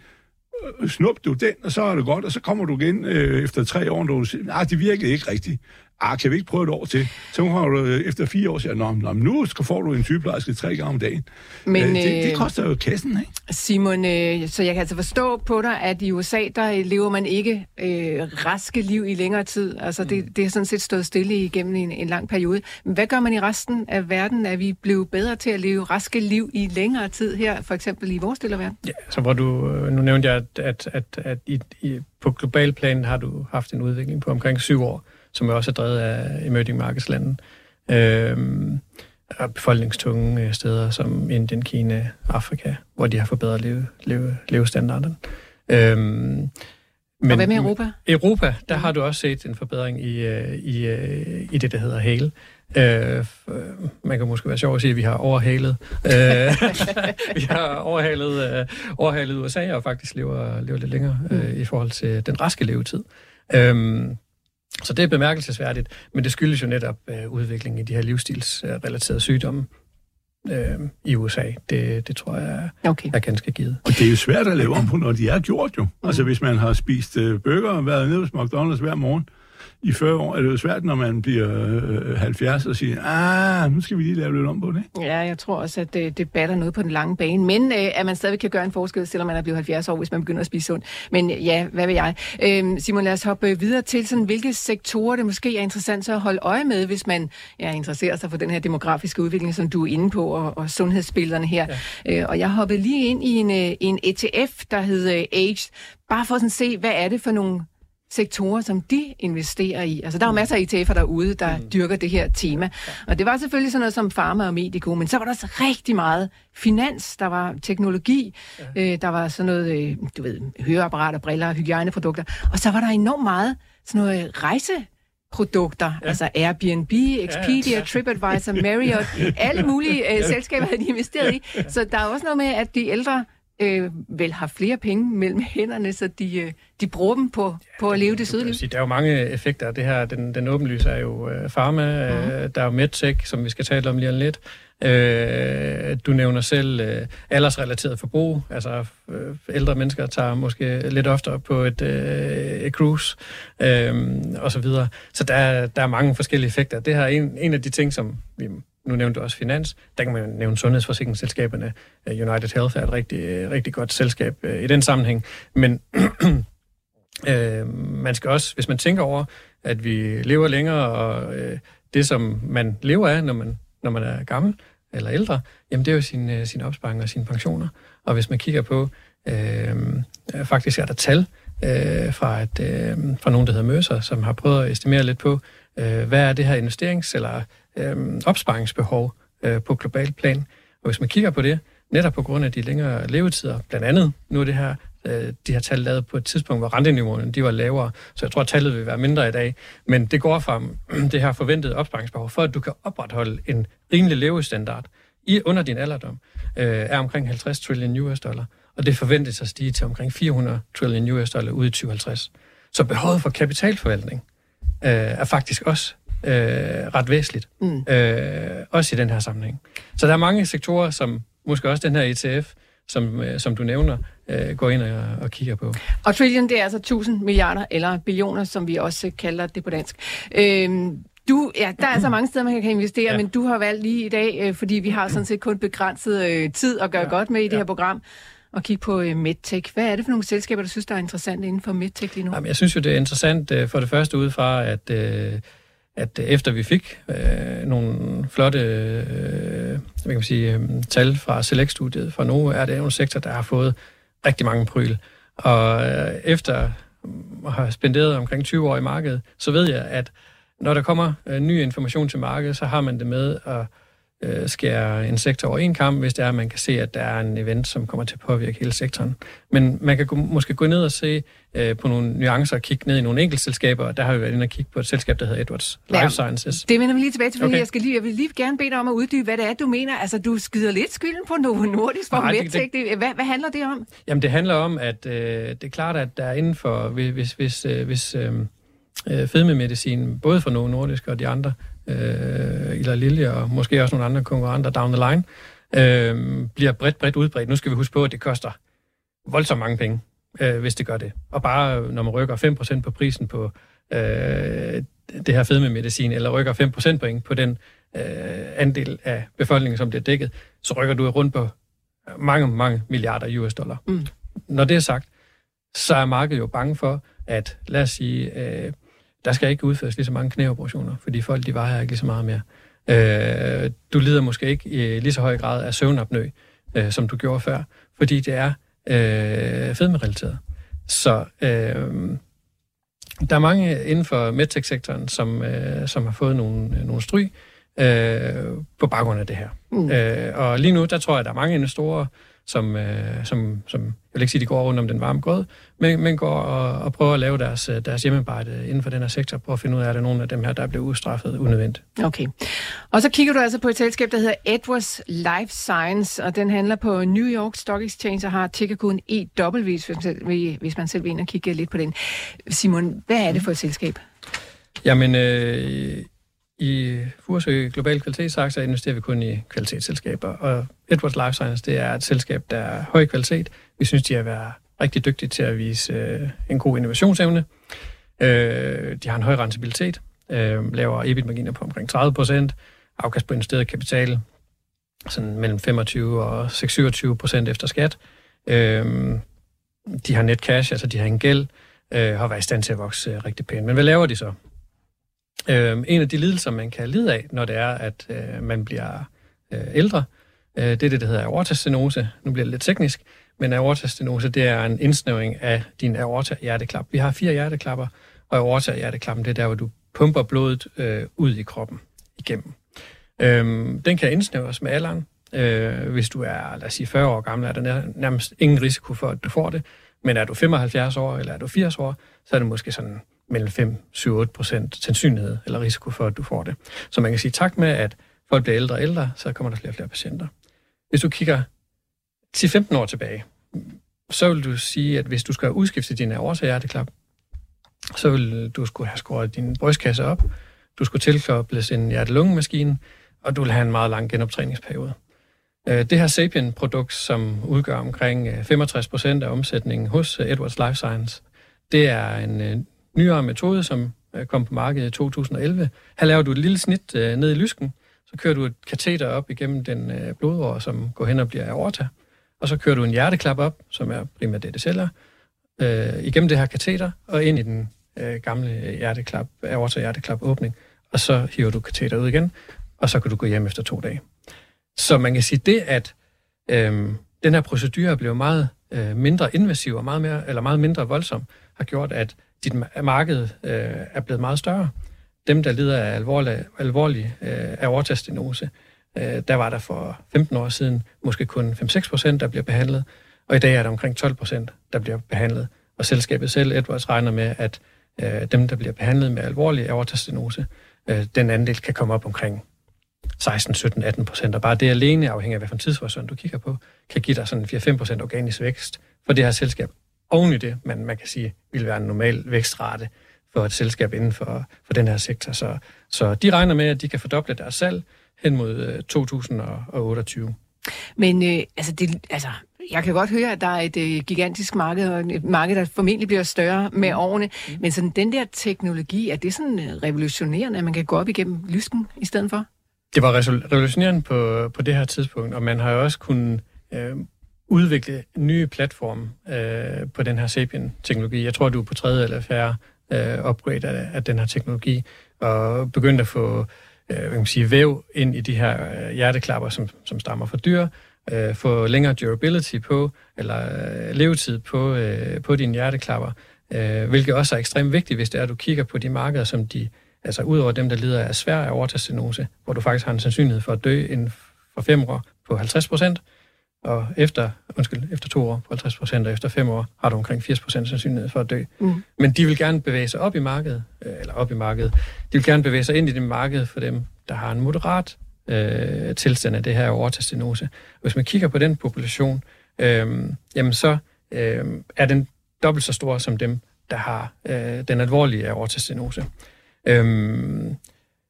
øh, snup du den, og så er det godt, og så kommer du igen øh, efter tre år, og du siger, nej, det virkede ikke rigtigt. Ah, kan vi ikke prøve et år til? Så kommer du øh, efter fire år siger, nå, nå nu skal, får du en sygeplejerske tre gange om dagen. Men, øh, det, det øh, koster jo kassen, ikke? Simon, øh, så jeg kan altså forstå på dig, at i USA, der lever man ikke øh, raske liv i længere tid. Altså det, det har sådan set stået stille igennem en, en lang periode. Men hvad gør man i resten af verden? Er vi blevet bedre til at leve raske liv i længere tid her, for eksempel i vores del af verden? Ja, så hvor du, øh, nu nævnte jeg, at, at, at, at i, i, på global plan har du haft en udvikling på omkring syv år, som også er drevet af emerging markets lande. Øhm, og befolkningstunge øh, steder som Indien, Kina, Afrika, hvor de har forbedret leve, leve, levestandarden. Øhm, men, Og hvad med Europa? Europa, der har du også set en forbedring i, øh, i, øh, i det, der hedder HALE. Øh, øh, man kan måske være sjov at sige, at vi har overhalet, øh, vi har overhalet, øh, overhalet USA og faktisk lever, lever lidt længere øh, i forhold til den raske levetid. Øhm, så det er bemærkelsesværdigt, men det skyldes jo netop øh, udviklingen i de her livsstilsrelaterede sygdomme øh, i USA. Det, det tror jeg Okay. er ganske givet. Og det er jo svært at lave om på, når de er gjort jo. Altså hvis man har spist øh, burger og været nede hos McDonald's hver morgen i 40 år, er det jo svært, når man bliver øh, 70 og siger, ah, nu skal vi lige lave lidt om på det. Ja, jeg tror også, at det, det batter noget på den lange bane. Men øh, at man stadig kan gøre en forskel, selvom man er blevet 70 år, hvis man begynder at spise sundt. Men øh, ja, hvad vil jeg? Øhm, Simon, lad os hoppe videre til, sådan, hvilke sektorer det måske er interessant så at holde øje med, hvis man ja, interesserer sig for den her demografiske udvikling, som du er inde på, og, og sundhedsbillederne her. Ja. Øh, og jeg hoppede lige ind i en, øh, en ETF, der hedder Age, bare for sådan at se, hvad er det for nogle sektorer, som de investerer i. Altså, der er jo masser af ETF'er derude, der mm. dyrker det her tema. Og det var selvfølgelig sådan noget som farma og medico, men så var der også rigtig meget finans, der var teknologi, ja. øh, der var sådan noget, øh, du ved, høreapparater, briller, hygiejneprodukter, og så var der enormt meget sådan noget rejse produkter, ja. altså Airbnb, Expedia, ja, ja. TripAdvisor, Marriott, alle mulige øh, selskaber havde de investeret i. Så der er også noget med, at de ældre øh, vel har flere penge mellem hænderne, så de, øh, de bruger dem på, ja, på at leve det søde liv. Der er jo mange effekter. Det her, den, den åbenlyse er jo øh, pharma, mm. øh, der er jo medtech, som vi skal tale om lige om lidt. Øh, du nævner selv øh, aldersrelateret forbrug, altså øh, ældre mennesker tager måske lidt oftere på et, øh, et cruise, øh, og så videre. Så der, der er mange forskellige effekter. Det her er en, en af de ting, som vi nu nævnte du også finans, der kan man jo nævne sundhedsforsikringsselskaberne. Øh, United Health er et rigtig, øh, rigtig godt selskab øh, i den sammenhæng. Men øh, man skal også, hvis man tænker over, at vi lever længere, og øh, det, som man lever af, når man, når man er gammel eller ældre, jamen det er jo sin, øh, sin opsparing og sine pensioner. Og hvis man kigger på, øh, faktisk er der tal øh, fra, et, øh, fra nogen, der hedder Møser, som har prøvet at estimere lidt på, øh, hvad er det her investerings- eller øh, opsparingsbehov øh, på global plan. Og hvis man kigger på det, netop på grund af de længere levetider, blandt andet nu er det her, øh, de her tal lavet på et tidspunkt, hvor renteniveauerne de var lavere, så jeg tror, at tallet vil være mindre i dag. Men det går fra det her forventede opsparingsbehov, for at du kan opretholde en rimelig levestandard i, under din alderdom, øh, er omkring 50 trillion US dollar. Og det forventes at stige til omkring 400 trillion US dollar ude i 2050. Så behovet for kapitalforvaltning øh, er faktisk også øh, ret væsentligt, mm. øh, også i den her sammenhæng. Så der er mange sektorer, som måske også den her ETF, som, øh, som du nævner, øh, går ind og, og kigger på. Og trillion, det er altså 1000 milliarder, eller billioner, som vi også kalder det på dansk. Øh, du, ja, der er så mange steder, man kan investere, ja. men du har valgt lige i dag, øh, fordi vi har sådan set kun begrænset øh, tid at gøre ja. godt med i ja. det her program, og kigge på øh, MedTech. Hvad er det for nogle selskaber, du synes, der er interessant inden for MedTech lige nu? Jamen, jeg synes jo, det er interessant øh, for det første ud fra, at øh, at efter vi fik øh, nogle flotte øh, hvad kan man sige, øh, tal fra Select-studiet fra Novo, er det en sektor, der har fået rigtig mange pryl. Og øh, efter at have spenderet omkring 20 år i markedet, så ved jeg, at når der kommer øh, ny information til markedet, så har man det med at øh, skære en sektor over en kamp, hvis det er, at man kan se, at der er en event, som kommer til at påvirke hele sektoren. Men man kan gå, måske gå ned og se øh, på nogle nuancer og kigge ned i nogle enkeltselskaber, og der har vi været inde og kigge på et selskab, der hedder Edwards Life ja, Sciences. Det vender vi lige tilbage til, fordi okay. jeg, skal lige, jeg vil lige gerne bede dig om at uddybe, hvad det er, du mener. Altså, du skider lidt skylden på Novo Nordisk for MedTech. Det, hvad, hvad handler det om? Jamen, det handler om, at øh, det er klart, at der er inden for, hvis, hvis, øh, hvis øh, øh fedmemedicin, både for Novo Nordisk og de andre, øh, eller Lilje og måske også nogle andre konkurrenter down the line, øh, bliver bredt, bredt udbredt. Nu skal vi huske på, at det koster voldsomt mange penge, øh, hvis det gør det. Og bare når man rykker 5% på prisen på øh, det her fedmemedicin, eller rykker 5% point på den øh, andel af befolkningen, som bliver dækket, så rykker du rundt på mange, mange milliarder US dollar. Mm. Når det er sagt, så er markedet jo bange for, at lad os sige, øh, der skal ikke udføres lige så mange knæoperationer, fordi folk de vejer ikke lige så meget mere. Øh, du lider måske ikke i lige så høj grad af søvnapnø, øh, som du gjorde før, fordi det er øh, fedmerelateret. Så øh, der er mange inden for medtech-sektoren, som, øh, som har fået nogle, nogle stry øh, på baggrund af det her. Mm. Øh, og lige nu, der tror jeg, at der er mange investorer, som, øh, som, som jeg vil ikke sige, de går rundt om den varme grød, men, men går og, og prøver at lave deres, øh, deres hjemmearbejde inden for den her sektor, prøve at finde ud af, at der er nogle af dem her, der bliver udstraffet unødvendigt. Okay. Og så kigger du altså på et selskab, der hedder Edwards Life Science, og den handler på New York Stock Exchange og har tickerkoden EW, hvis man, selv, hvis man selv vil ind og kigge lidt på den. Simon, hvad er det for et selskab? Jamen, øh, i Furesø Global Kvalitetsaktier investerer vi kun i kvalitetsselskaber, og Edwards Life Science det er et selskab, der er høj kvalitet. Vi synes, de har været rigtig dygtige til at vise øh, en god innovationsevne. Øh, de har en høj rentabilitet, øh, laver EBIT-marginer på omkring 30 procent, afkast på investeret kapital sådan mellem 25 og 26 procent efter skat. Øh, de har net cash, altså de har en gæld, øh, har været i stand til at vokse øh, rigtig pænt. Men hvad laver de så? Øh, en af de lidelser, man kan lide af, når det er, at øh, man bliver øh, ældre, øh, det er det, der hedder aortastenose. Nu bliver det lidt teknisk, men aortastenose, det er en indsnævring af din aorta-hjerteklap. Vi har fire hjerteklapper, og aorta-hjerteklappen, det er der, hvor du pumper blodet øh, ud i kroppen igennem. Øhm, den kan indsnævres med alderen. Øh, hvis du er, lad os sige, 40 år gammel, er der nærmest ingen risiko for, at du får det. Men er du 75 år, eller er du 80 år, så er det måske sådan mellem 5-7-8 procent sandsynlighed eller risiko for, at du får det. Så man kan sige, tak med, at folk bliver ældre og ældre, så kommer der flere og flere patienter. Hvis du kigger 10-15 år tilbage, så vil du sige, at hvis du skal udskifte din hjerteklap, så vil du skulle have skåret din brystkasse op, du skulle tilkobles en hjerte-lunge-maskine, og du vil have en meget lang genoptræningsperiode. Øh, det her Sapien-produkt, som udgør omkring 65 øh, procent af omsætningen hos øh, Edwards Life Science, det er en øh, nyere metode, som øh, kom på markedet i 2011. Her laver du et lille snit øh, ned i lysken, så kører du et kateter op igennem den øh, blodår, som går hen og bliver aorta, og så kører du en hjerteklap op, som er primært det, det sælger, igennem det her kateter og ind i den gamle hjerteklap, aorta hjerteklap åbning, og så hiver du kateter ud igen, og så kan du gå hjem efter to dage. Så man kan sige det, at øh, den her procedure er blevet meget øh, mindre invasiv og meget, mere, eller meget mindre voldsom, har gjort, at dit marked øh, er blevet meget større. Dem, der lider af alvorlig, alvorlig øh, aortastenose, øh, der var der for 15 år siden måske kun 5-6 procent, der bliver behandlet, og i dag er der omkring 12 procent, der bliver behandlet. Og selskabet selv, Edwards, regner med, at øh, dem, der bliver behandlet med alvorlig aortastenose, øh, den andel kan komme op omkring 16, 17, 18 procent. Og bare det alene, afhængig af hvilken tidshorisont du kigger på, kan give dig sådan 4-5 procent organisk vækst for det her selskab. Oven i det, man, man kan sige, vil være en normal vækstrate for et selskab inden for, for den her sektor. Så, så de regner med, at de kan fordoble deres salg hen mod øh, 2028. Men øh, altså, det, altså, jeg kan godt høre, at der er et øh, gigantisk marked, og et marked, der formentlig bliver større med mm. årene. Mm. Men sådan den der teknologi, er det sådan øh, revolutionerende, at man kan gå op igennem lysken i stedet for? Det var revolutionerende på, på det her tidspunkt, og man har jo også kunnet øh, udvikle nye platforme øh, på den her Sapien-teknologi. Jeg tror, du er på tredje eller fjerde øh, upgrade af, af den her teknologi, og begyndt at få øh, hvad kan man sige, væv ind i de her øh, hjerteklapper, som, som stammer fra dyr, øh, få længere durability på, eller øh, levetid på, øh, på dine hjerteklapper, øh, hvilket også er ekstremt vigtigt, hvis det er, at du kigger på de markeder, som de altså ud over dem, der lider af svær aortastenose, hvor du faktisk har en sandsynlighed for at dø inden for fem år på 50 procent, og efter, undskyld, efter to år på 50 procent, og efter fem år har du omkring 80 procent sandsynlighed for at dø. Mm. Men de vil gerne bevæge sig op i markedet, øh, eller op i markedet. De vil gerne bevæge sig ind i det marked for dem, der har en moderat øh, tilstand af det her aortastenose. Hvis man kigger på den population, øh, jamen så øh, er den dobbelt så stor som dem, der har øh, den alvorlige aortastenose. Øhm,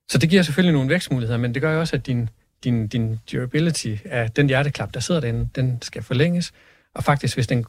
så det giver selvfølgelig nogle vækstmuligheder, men det gør jo også, at din, din, din durability af den hjerteklap, der sidder derinde, den skal forlænges. Og faktisk, hvis den,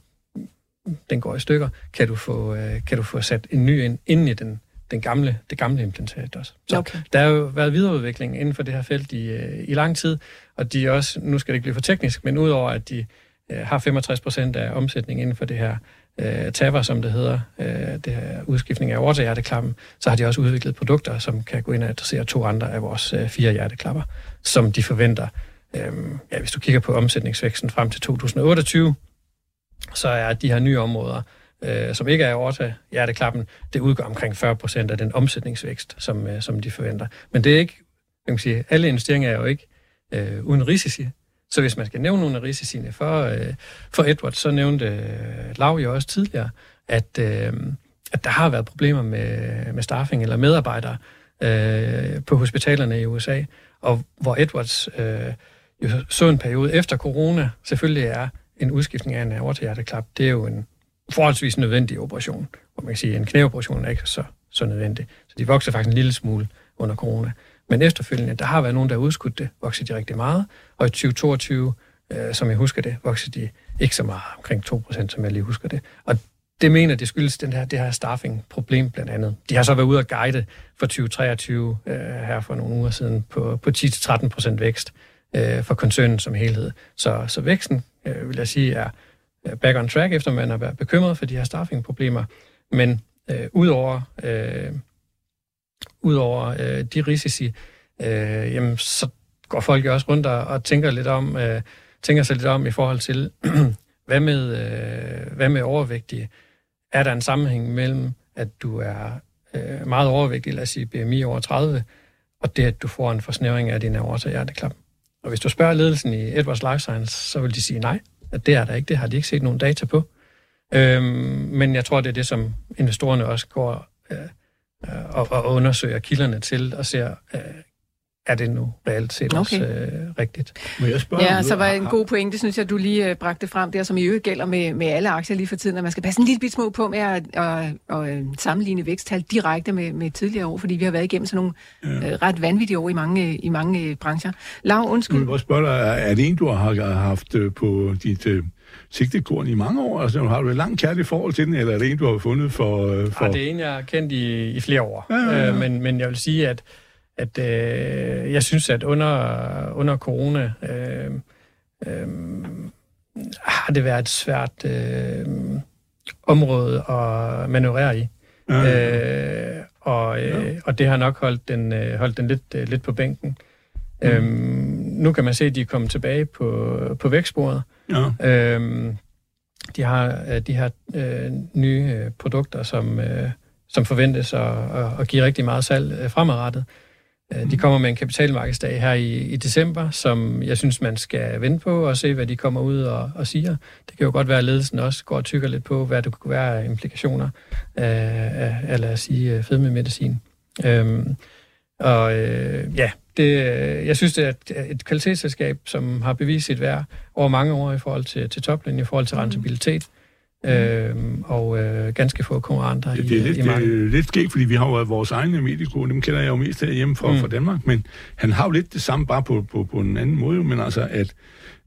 den går i stykker, kan du få, øh, kan du få sat en ny ind, ind i den, den gamle, det gamle implantat også. Så okay. der har jo været videreudvikling inden for det her felt i, øh, i lang tid, og de også, nu skal det ikke blive for teknisk, men udover at de øh, har 65 procent af omsætningen inden for det her øh, TAVR, som det hedder, øh, det her udskiftning af aortehjerteklappen, så har de også udviklet produkter, som kan gå ind og adressere to andre af vores øh, fire hjerteklapper, som de forventer. Øh, ja, hvis du kigger på omsætningsvæksten frem til 2028, så er de her nye områder, øh, som ikke er aortehjerteklappen, det udgør omkring 40 procent af den omsætningsvækst, som, øh, som de forventer. Men det er ikke, kan man sige, alle investeringer er jo ikke øh, uden risici. Så hvis man skal nævne nogle af risiciene for, øh, for Edward, så nævnte øh, Lav jo også tidligere, at, øh, at der har været problemer med, med staffing eller medarbejdere øh, på hospitalerne i USA, og hvor Edwards øh, jo så en periode efter corona selvfølgelig er en udskiftning af en aortehjerteklap. Det er jo en forholdsvis nødvendig operation, hvor man kan sige, at en knæoperation er ikke så, så nødvendig. Så de vokser faktisk en lille smule under corona. Men efterfølgende, der har været nogen, der har udskudt det, voksede de rigtig meget. Og i 2022, øh, som jeg husker det, voksede de ikke så meget, omkring 2%, som jeg lige husker det. Og det mener, det skyldes den her, det her staffing-problem blandt andet. De har så været ude og guide for 2023 øh, her for nogle uger siden på, på 10-13% vækst øh, for koncernen som helhed. Så, så væksten, øh, vil jeg sige, er back on track, efter man har været bekymret for de her staffing-problemer. Men øh, udover øh, Udover øh, de risici, øh, jamen, så går folk jo også rundt og, og tænker lidt om, øh, tænker sig lidt om i forhold til, hvad med, øh, hvad med overvægtige? Er der en sammenhæng mellem, at du er øh, meget overvægtig, lad os sige BMI over 30, og det, at du får en forsnævring af din aorta hjerteklap? Og hvis du spørger ledelsen i Edwards Life Science, så vil de sige nej, at det er der ikke. Det har de ikke set nogen data på. Øhm, men jeg tror, det er det, som investorerne også går øh, øh, og, og undersøger kilderne til og ser, øh, er det nu reelt set okay. også øh, rigtigt. Må jeg spørge, Ja, så var en god point, det synes jeg, du lige øh, bragte frem der, som i øvrigt gælder med, med alle aktier lige for tiden, at man skal passe en lille bit små på med at, at, at, at sammenligne væksttal direkte med, med tidligere år, fordi vi har været igennem sådan nogle ja. øh, ret vanvittige år i mange, i mange øh, brancher. Lav, undskyld. vil jeg bare spørge dig, er det en, du har har haft øh, på dit øh, sigtekorn i mange år? Altså, har du et langt kærligt forhold til den, eller er det en, du har fundet for... Øh, for... Og det er en, jeg har kendt i, i flere år. Ja, ja, ja. Øh, men, men jeg vil sige, at, at øh, jeg synes, at under, under corona øh, øh, har det været et svært øh, område at manøvrere i. Ja, ja. Øh, og, øh, og det har nok holdt den, øh, holdt den lidt, øh, lidt på bænken. Mm. Øhm, nu kan man se, at de er kommet tilbage på, på vækstbordet. ja. Øhm, de har øh, de har øh, nye øh, produkter, som, øh, som forventes at, at, at give rigtig meget salg øh, fremadrettet. Øh, de kommer med en kapitalmarkedsdag her i, i december, som jeg synes, man skal vente på og se, hvad de kommer ud og, og siger. Det kan jo godt være, at ledelsen også går og tykker lidt på, hvad der kunne være implikationer af, af, af lad os sige, fedmemedicin. Øhm, og øh, ja, det, øh, jeg synes, det er et, et kvalitetsselskab, som har bevist sit værd over mange år i forhold til, til toplinjen, i forhold til rentabilitet, øhm, og øh, ganske få konkurrenter i, Det, det er lidt, i det markedet. er lidt skægt, fordi vi har jo vores egne mediko, dem kender jeg jo mest hjemme fra, mm. Mm. fra Danmark, men han har jo lidt det samme, bare på, på, på en anden måde, jo, men altså, at,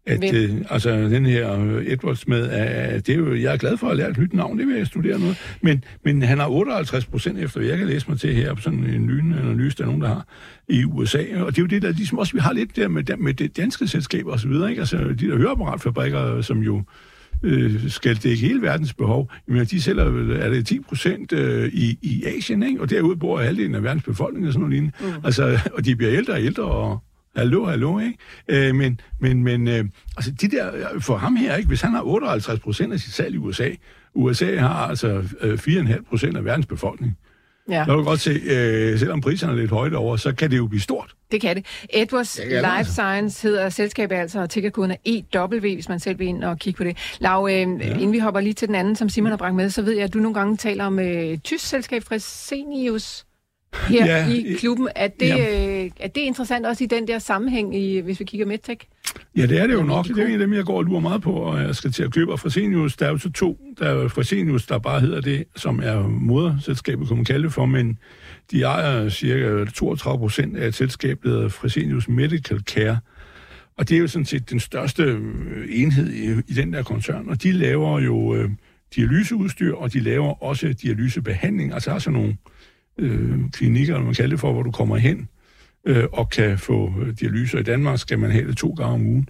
at Hvem? øh, altså, den her øh, Edwards med, at det er jo, jeg er glad for at lære et nyt navn, det vil jeg studere noget, men, men han har 58 procent efter, jeg kan læse mig til her, på sådan en lyn analyse, der er nogen, der har i USA, og det er jo det, der ligesom også, vi har lidt der med, med det danske selskab og så videre, ikke? Altså, de der høreapparatfabrikker, som jo øh, skal dække hele verdens behov. Jamen, de sælger, vel, er det 10 procent øh, i, i Asien, ikke? og derude bor halvdelen af verdens befolkning og sådan noget lignende. Mm. Altså, og de bliver ældre og ældre, og hallo, hallo, ikke? Øh, men, men, men øh, altså, de der, for ham her, ikke? hvis han har 58 procent af sit salg i USA, USA har altså øh, 4,5 procent af verdens befolkning. Ja. Der kan du godt se, øh, selvom priserne er lidt højt over, så kan det jo blive stort. Det kan det. Edwards det, Life altså. Science hedder selskabet altså, og tickerkoden er EW, hvis man selv vil ind og kigge på det. Lav, øh, ja. inden vi hopper lige til den anden, som Simon har bragt med, så ved jeg, at du nogle gange taler om øh, tysk selskab Fresenius her Ja, i klubben. Er det, ja. øh, er det interessant også i den der sammenhæng, i, hvis vi kigger MedTech? Ja, det er det jo nok. Det er en af dem, jeg går og lurer meget på, og jeg skal til at købe. Og Fresenius, der er jo så to. Der er jo Fresenius, der bare hedder det, som er moderselskabet, kunne man kalde det for, men de ejer cirka 32 procent af et selskab, der hedder Fresenius Medical Care. Og det er jo sådan set den største øh, enhed i, i den der koncern, og de laver jo øh, dialyseudstyr, og de laver også dialysebehandling, altså har sådan nogle øh, øh, klinikker, eller man kalder det for, hvor du kommer hen øh, og kan få øh, dialyser. I Danmark skal man have det to gange om ugen.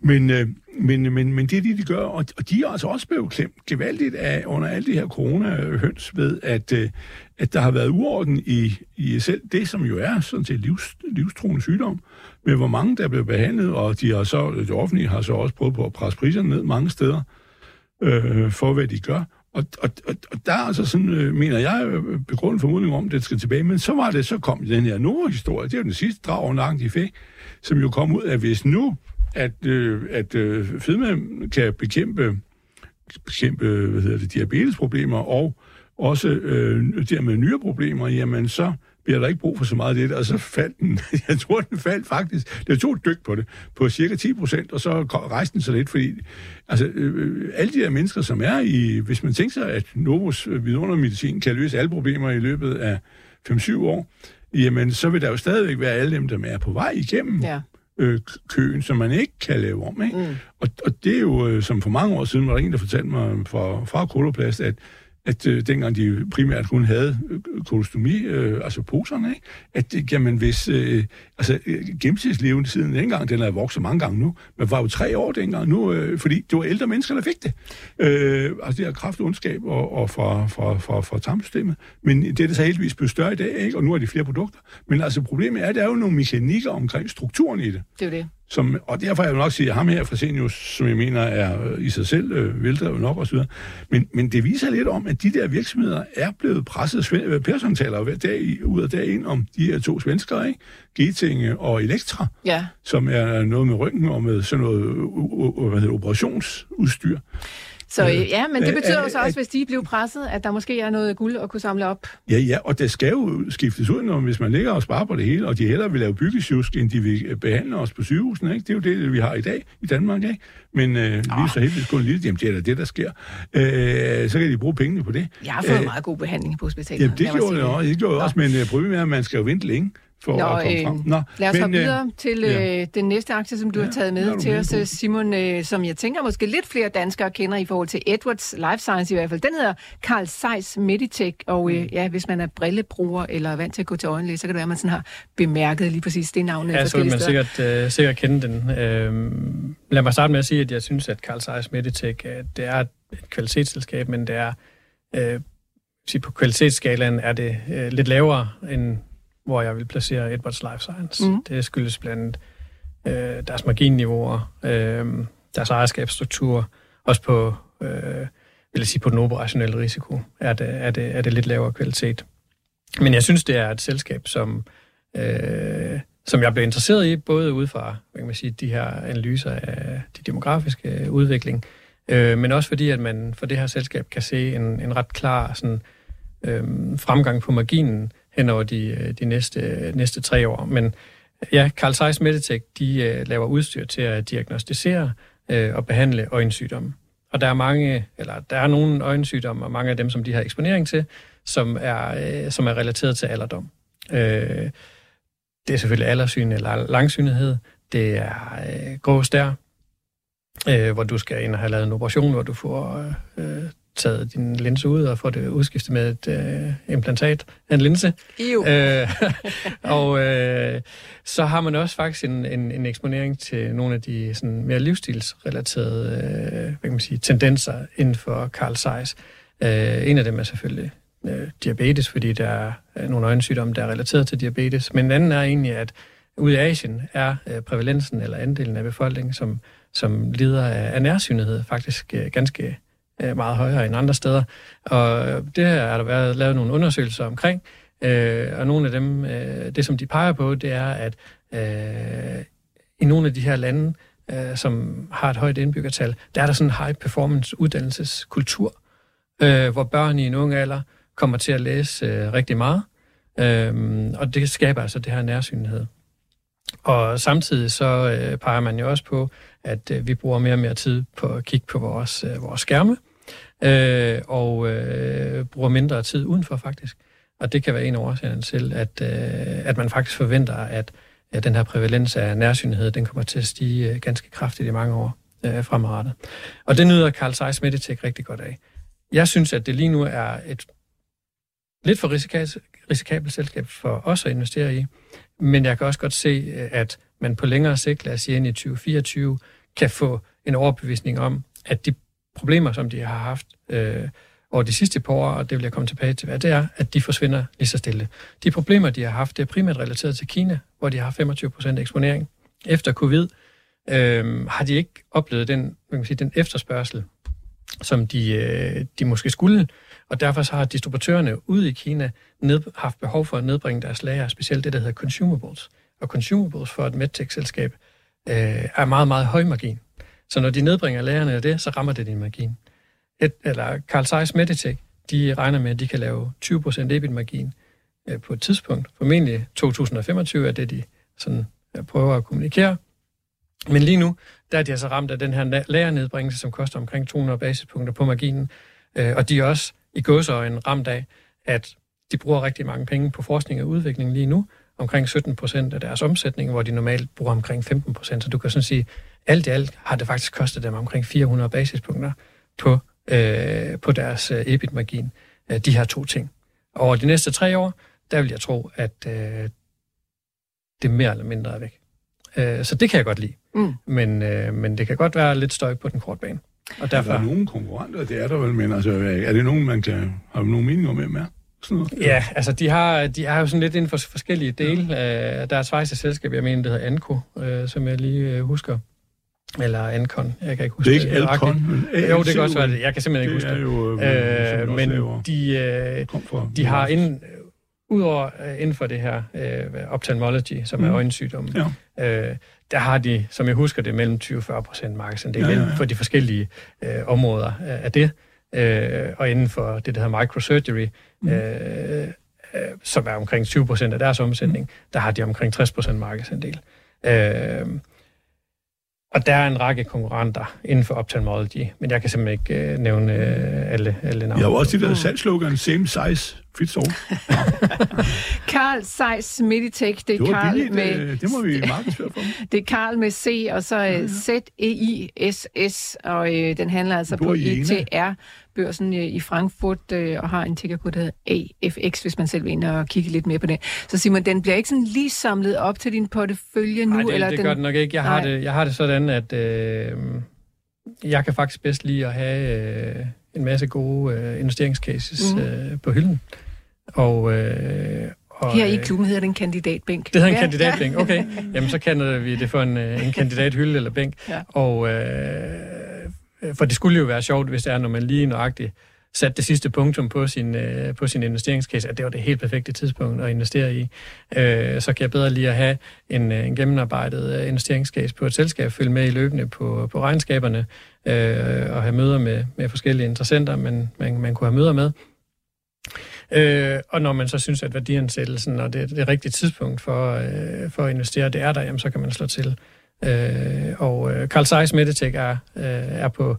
Men, øh, men, men, men det er det, de gør, og, og de er altså også blevet klemt gevaldigt af, under alle de her corona-høns ved, at, øh, at der har været uorden i, i selv det, som jo er sådan set livs, livstruende sygdom, med hvor mange der blev behandlet, og de har så, det offentlige har så også prøvet på at presse priserne ned mange steder, øh, for hvad de gør. Og, og, og, og der er altså sådan, øh, mener jeg, øh, begrundet formodning om, at det skal tilbage. Men så var det, så kom den her Nova-historie. Det er jo den sidste drag over nakken, de fik, som jo kom ud af, hvis nu, at, øh, at øh, fedme kan bekæmpe, bekæmpe hvad hedder det, diabetesproblemer og også øh, dermed nyreproblemer, jamen så bliver der ikke brug for så meget af det, og så faldt den, jeg tror, den faldt faktisk, det tog et dyk på det, på cirka 10 procent, og så rejste den så lidt, fordi altså, øh, alle de her mennesker, som er i, hvis man tænker sig, at Novos øh, vidundermedicin kan løse alle problemer i løbet af 5-7 år, jamen så vil der jo stadigvæk være alle dem, der er på vej igennem Ja. øh, køen, som man ikke kan lave om. Ikke? Mm. Og, og det er jo, øh, som for mange år siden, var der en, der fortalte mig fra, fra Koloplast, at at øh, dengang de primært kun havde øh, kolostomi, øh, altså poserne, ikke? at øh, jamen, hvis øh, altså, øh, gennemsnitslevetiden dengang, den er vokset mange gange nu, men var jo tre år dengang nu, øh, fordi det var ældre mennesker, der fik det. Øh, altså det her kraft, ondskab og, og fra, fra, fra, fra tarmsystemet. Men det er det så heldigvis blevet større i dag, ikke? og nu er de flere produkter. Men altså problemet er, at der er jo nogle mekanikker omkring strukturen i det. Det er det. Som, og derfor er jeg jo nok sige, at ham her fra Senius, som jeg mener er øh, i sig selv øh, veldrevet nok osv. Men, men det viser lidt om, at de der virksomheder er blevet presset. Sven- øh, Persson taler jo hver dag ud af dag ind om de her to svenskere, ikke? Getinge og Elektra, Ja. som er noget med ryggen og med sådan noget u- hvad hedder, operationsudstyr. Så øh, ja, men det Øh, betyder øh, jo så også, hvis de bliver presset, at der måske er noget guld at kunne samle op. Ja, ja, og der skal jo skiftes ud, når, hvis man ligger og sparer på det hele, og de hellere vil lave byggesjusk, end de vil behandle os på sygehusene, ikke? Det er jo det, vi har i dag i Danmark, ikke? Men øh, vi er så heldigvis kun lille, jamen det er da det, der sker. Øh, så kan de bruge pengene på det. Jeg har fået Øh, meget god behandling på hospitalet. Jamen, det gjorde det også, det gjorde jeg også, men øh, problemet er, at man skal jo vente længe for Nå, at komme frem. øh, Nå, Lad os men, hoppe øh, videre til ja. øh, den næste aktie, som du Ja, har taget med til os, på? øh, Simon, øh, som jeg tænker måske lidt flere danskere kender i forhold til Edwards Life Science i hvert fald. Den hedder Carl Zeiss Meditech, og Mm. øh, ja, hvis man er brillebruger eller er vant til at gå til øjenlæge, så kan det være, at man sådan har bemærket lige præcis det navn. øh, Ja, så vil man steder. sikkert, øh, sikkert kende den. Øhm, lad mig starte med at sige, at jeg synes, at Carl Zeiss Meditech, øh, det er et kvalitetsselskab, men det er, øh, på kvalitetsskalaen er det øh, lidt lavere, end hvor jeg vil placere Edwards Life Science. Mm. Det skyldes blandt andet øh, deres marginniveauer, øh, deres ejerskabsstruktur, også på, øh, vil jeg sige, på den operationelle risiko er det, er, det, er det lidt lavere kvalitet. Men jeg synes, det er et selskab, som, øh, som jeg blev interesseret i, både ud fra hvad kan man sige, de her analyser af de demografiske udvikling, øh, men også fordi, at man for det her selskab kan se en, en ret klar sådan, øh, fremgang på marginen hen over de, øh, de næste, øh, næste tre år. Men øh, ja, Carl Zeiss Meditech, de laver udstyr til at diagnostisere og behandle øjensygdomme. Og der er mange, eller der er nogle øjensygdomme, og mange af dem, som de har eksponering til, som er, som er relateret til alderdom. Øh, det er selvfølgelig aldersyn eller langsynlighed. Det er øh, grå stær, øh, hvor du skal ind og have lavet en operation, hvor du får øh, taget din linse ud og får det udskiftet med et øh, implantat af en linse. Ew. Øh, og øh, så har man også faktisk en, en, en eksponering til nogle af de sådan, mere livsstilsrelaterede øh, hvad kan man sige, tendenser inden for Carl Zeiss. Øh, en af dem er selvfølgelig øh, diabetes, fordi der er nogle øjensygdomme, der er relateret til diabetes. Men en anden er egentlig, at ude i Asien er øh, prævalensen eller andelen af befolkningen, som, som lider af, af nærsynlighed, faktisk øh, ganske øh, Øh, meget højere end andre steder. Og det her er der været lavet nogle undersøgelser omkring, øh, og nogle af dem, øh, det som de peger på, det er, at øh, i nogle af de her lande, øh, som har et højt indbyggertal, der er der sådan en high performance uddannelseskultur, øh, hvor børn i en ung alder kommer til at læse øh, rigtig meget, øh, og det skaber altså det her nærsynlighed. Og samtidig så øh, peger man jo også på, at øh, vi bruger mere og mere tid på at kigge på vores, øh, vores skærme, øh, øh, og øh, bruger mindre tid udenfor faktisk. Og det kan være en af årsagerne til, at, øh, at man faktisk forventer, at, at den her prævalens af nærsynlighed, den kommer til at stige øh, ganske kraftigt i mange år øh, fremadrettet. Og det nyder Carl Zeiss Meditech rigtig godt af. Jeg synes, at det lige nu er et lidt for risikabelt, risikabelt selskab for os at investere i, men jeg kan også godt se, øh, at man på længere sigt, lad os sige ind i 2024, kan få en overbevisning om, at de problemer, som de har haft øh, over de sidste par år, og det vil jeg komme tilbage til, hvad det er, at de forsvinder lige så stille. De problemer, de har haft, det er primært relateret til Kina, hvor de har 25% eksponering. Efter covid øh, har de ikke oplevet den, man kan sige, den efterspørgsel, som de, øh, de måske skulle, og derfor så har distributørerne ude i Kina ned, haft behov for at nedbringe deres lager, specielt det, der hedder consumables. Og consumables for et medtech-selskab øh, er meget, meget høj margin. Så når de nedbringer lærerne af det, så rammer det din margin. Et, eller Carl Zeiss Meditech, de regner med, at de kan lave 20% EBIT-margin øh, på et tidspunkt. Formentlig 2025 er det, de sådan, øh, prøver at kommunikere. Men lige nu, der er de altså ramt af den her lærernedbringelse, som koster omkring 200 basispunkter på marginen. Øh, og de er også i gåseøjne ramt af, at de bruger rigtig mange penge på forskning og udvikling lige nu, omkring 17 procent af deres omsætning, hvor de normalt bruger omkring 15 procent. Så du kan sådan sige, alt i alt har det faktisk kostet dem omkring 400 basispunkter på, øh, på deres øh, EBIT-margin, øh, de her to ting. Og over de næste tre år, der vil jeg tro, at øh, det mere eller mindre er væk. Øh, så det kan jeg godt lide. Mm. Men, øh, men det kan godt være lidt støj på den korte bane. Og derfor, Er der nogen konkurrenter? Det er der vel, men altså, er det nogen, man kan have nogen mening om, hvem er? Sådan noget? Ja, altså de har, de har jo sådan lidt inden for forskellige dele. Ja. Der er et svejse selskab, jeg mener, det hedder Anko, øh, som jeg lige øh, husker. Eller Ancon, jeg kan ikke huske Det er ikke nøjagtigt. Alcon, men Jo, det kan også være det. Jeg kan simpelthen ikke det huske er det. jo, øh, Øh, men de, øh, fra, de har inden, udover øh, inden for det her øh, ophthalmology, som mm. er øjensygdom, ja. øh, der har de, som jeg husker det, mellem 20-40 procent markedsandel ja, ja, ja. for de forskellige øh, områder af det. Øh, og inden for det, der hedder microsurgery, mm. øh, øh, som er omkring 20 procent af deres omsætning, mm. der har de omkring 60 procent markedsandel. Øh, og der er en række konkurrenter inden for ophthalmology, men jeg kan simpelthen ikke øh, nævne øh, alle, alle navne. Jeg har også det der salgslogan, same size, fits all. Carl Zeiss Meditech, det er Carl billigt, med... Øh, det må vi markedsføre for. det er Carl med C, og så ja, ja. Z-E-I-S-S, og øh, den handler altså på ETR børsen øh, i Frankfurt øh, og har en tigger på det AFX, hvis man selv vil ind og kigge lidt mere på det. Så Simon, den bliver ikke sådan lige samlet op til din portefølje nu? Nej, det, eller det den... gør den nok ikke. Jeg har, det, jeg har det sådan, at øh, jeg kan faktisk bedst lide at have øh, en masse gode øh, investeringscases mm. øh, på hylden. Og, øh, og, Her i øh, klubben hedder det en kandidatbænk. Det hedder en ja. kandidatbænk, okay. Jamen, så kalder vi det for en, øh, en kandidathylde eller bænk. Ja. Og øh, for det skulle jo være sjovt, hvis det er, når man lige nøjagtigt sat det sidste punktum på sin, øh, på sin investeringscase, at det var det helt perfekte tidspunkt at investere i. Øh, så kan jeg bedre lige at have en, øh, en gennemarbejdet investeringscase på et selskab, følge med i løbende på, på regnskaberne, øh, og have møder med, med forskellige interessenter, man, man, man kunne have møder med. Øh, og når man så synes, at værdiansættelsen og det, det rigtige tidspunkt for, øh, for at investere, det er der, jamen, så kan man slå til. Øh, og øh, Carl Zeiss Meditech er, øh, er på,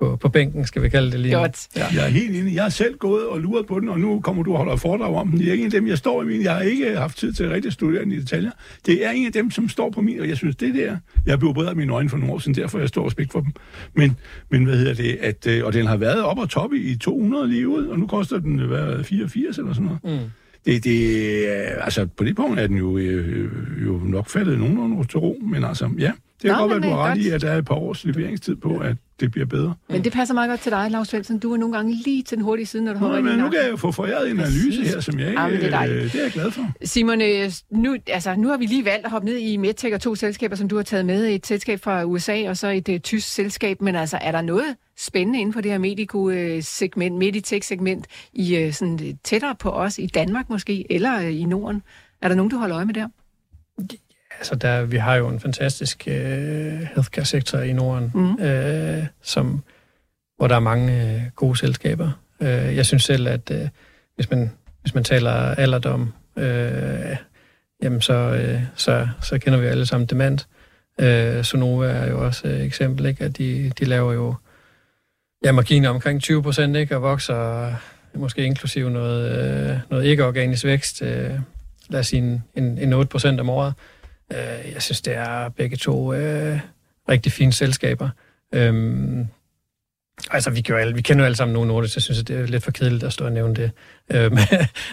på, på bænken, skal vi kalde det lige Godt. Ja. Jeg er helt enig. Jeg har selv gået og luret på den, og nu kommer du og holder foredrag om den. Det er ikke en af dem, jeg står i min. Jeg har ikke haft tid til at rigtig studere den i detaljer. Det er en af dem, som står på min, og jeg synes, det der... Jeg blev bedre af mine øjne for nogle år siden, derfor jeg står respekt for dem. Men, men hvad hedder det? At, øh, og den har været op og top i 200 lige ud, og nu koster den hvad, 84 eller sådan noget. Mm det, det, altså på det punkt er den jo, øh, jo nok faldet nogenlunde til ro, men altså, ja, det kan godt være, at du har ret i, at der er et par års leveringstid på, at det bliver bedre. Men det passer meget godt til dig, Lars Svendsen. Du er nogle gange lige til den hurtige side, når du har men nu kan jeg jo få foræret en analyse her, som jeg ikke... Ja, det, er øh, det er jeg glad for. Simon, øh, nu, altså, nu har vi lige valgt at hoppe ned i MedTech og to selskaber, som du har taget med. Et selskab fra USA og så et uh, tysk selskab. Men altså, er der noget spændende inden for det her medico-segment, Meditech-segment, i uh, sådan tættere på os i Danmark måske, eller uh, i Norden? Er der nogen, du holder øje med der? Altså, der, vi har jo en fantastisk øh, healthcare-sektor i Norden, mm. øh, som, hvor der er mange øh, gode selskaber. Øh, jeg synes selv, at øh, hvis, man, hvis man taler alderdom, øh, jamen så, øh, så, så kender vi alle sammen dement. Øh, Sonova er jo også et eksempel, ikke? at de, de laver jo ja, marginer omkring 20 procent, ikke? og vokser måske inklusive noget, øh, noget ikke-organisk vækst, øh, lad os sige en, en, en 8 procent om året. Øh, jeg synes, det er begge to øh, rigtig fine selskaber. Øhm, altså, vi, alle, vi kender jo alle sammen nogle nordiske, så jeg synes, det er lidt for kedeligt at stå og nævne det. Øhm,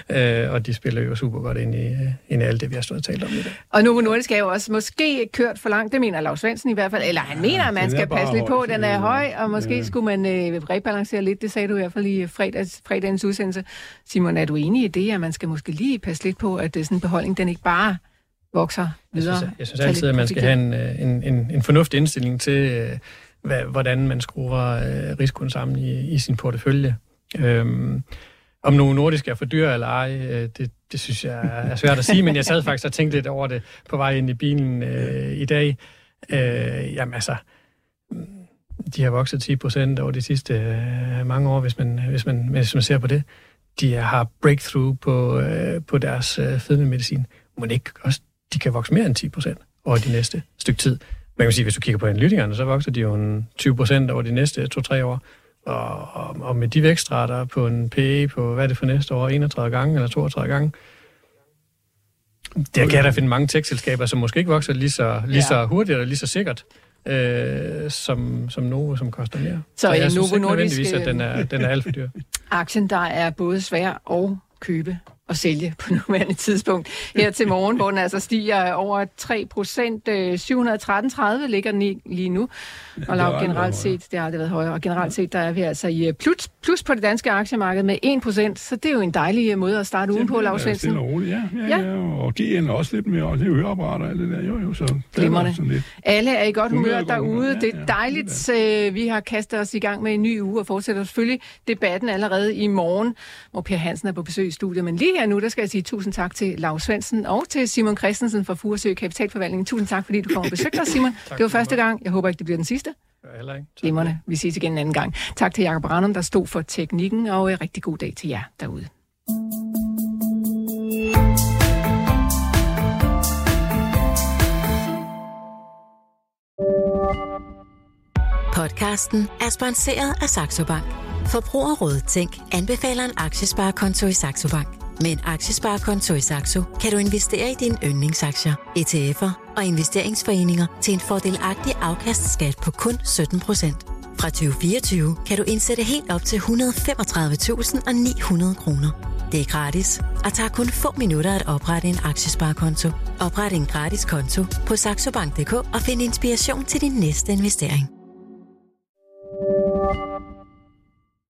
øh, og de spiller jo super godt ind i, ind i alt det, vi har stået og talt om i dag. Og Novo Nordisk er jo også måske kørt for langt, det mener Lars Svendsen i hvert fald, eller han mener, at man skal passe lidt på, den er høj, og måske ja. skulle man øh, rebalancere lidt, det sagde du i hvert fald i fredags, fredagens udsendelse. Simon, er du enig i det, at man skal måske lige passe lidt på, at det sådan en beholdning, den ikke bare vokser videre. Jeg synes, jeg synes altid, at man skal have en, øh, en, en, en fornuftig indstilling til, øh, hvad, hvordan man skruer øh, risikoen sammen i, i sin portefølje. Øhm, om nogle nordiske er for dyre eller ej, øh, det, det synes jeg er svært at sige, men jeg sad faktisk og tænkte lidt over det på vej ind i bilen øh, i dag. Øh, jamen altså, de har vokset 10 procent over de sidste øh, mange år, hvis man, hvis, man, hvis man ser på det. De har breakthrough på, øh, på deres øh, fedmemedicin. Må det ikke også de kan vokse mere end 10 procent over de næste stykke tid. Man kan sige, hvis du kigger på analytikerne, så vokser de jo en 20 procent over de næste 2-3 år. Og, og, og med de vækstrater på en PE på, hvad er det for næste år, 31 gange eller 32 gange, der kan jeg da finde mange tech-selskaber, som måske ikke vokser lige så, lige ja. så hurtigt eller lige så sikkert, øh, som, som Novo, som koster mere. Så, så jeg synes Novo ikke nødvendigvis, at den er, den er alt for dyr. Aktien, der er både svær og købe at sælge på nuværende tidspunkt. Her til morgen, hvor den altså stiger over 3 procent. 713,30 ligger den lige nu. Og lav, generelt set, det har aldrig været højere, og generelt set, der er vi altså i øh, plus, plus på det danske aktiemarked med 1 procent, så det er jo en dejlig øh, måde at starte ugen på, Lars Svendsen. Ja, ja, ja, og GN også lidt mere, og det er høreapparater og alt det der, jo, jo, så Glimrende. Alle er i godt humør derude, ja, det er dejligt. Ja, øh, vi har kastet os i gang med en ny uge, og fortsætter selvfølgelig debatten allerede i morgen, hvor Per Hansen er på besøg i studiet, men lige her nu, der skal jeg sige tusind tak til Lars Svendsen og til Simon Christensen fra Furesø Kapitalforvaltning. Tusind tak, fordi du kom og besøgte os, Simon. Tak det var første gang. Jeg håber ikke, det bliver den sidste. Heller ikke. Glimrende. Vi ses igen en anden gang. Tak til Jakob Randum, der stod for teknikken, og en rigtig god dag til jer derude. Podcasten er sponsoreret af Saxo Bank. Forbrugerrådet Tænk anbefaler en aktiesparekonto i Saxo Bank. Med en aktiesparekonto i Saxo kan du investere i dine yndlingsaktier, ETF'er og investeringsforeninger til en fordelagtig afkastskat på kun 17% Fra 2024 kan du indsætte helt op til 135.900 kroner. Det er gratis og tager kun få minutter at oprette en aktiesparekonto. Opret en gratis konto på saxobank.dk og find inspiration til din næste investering.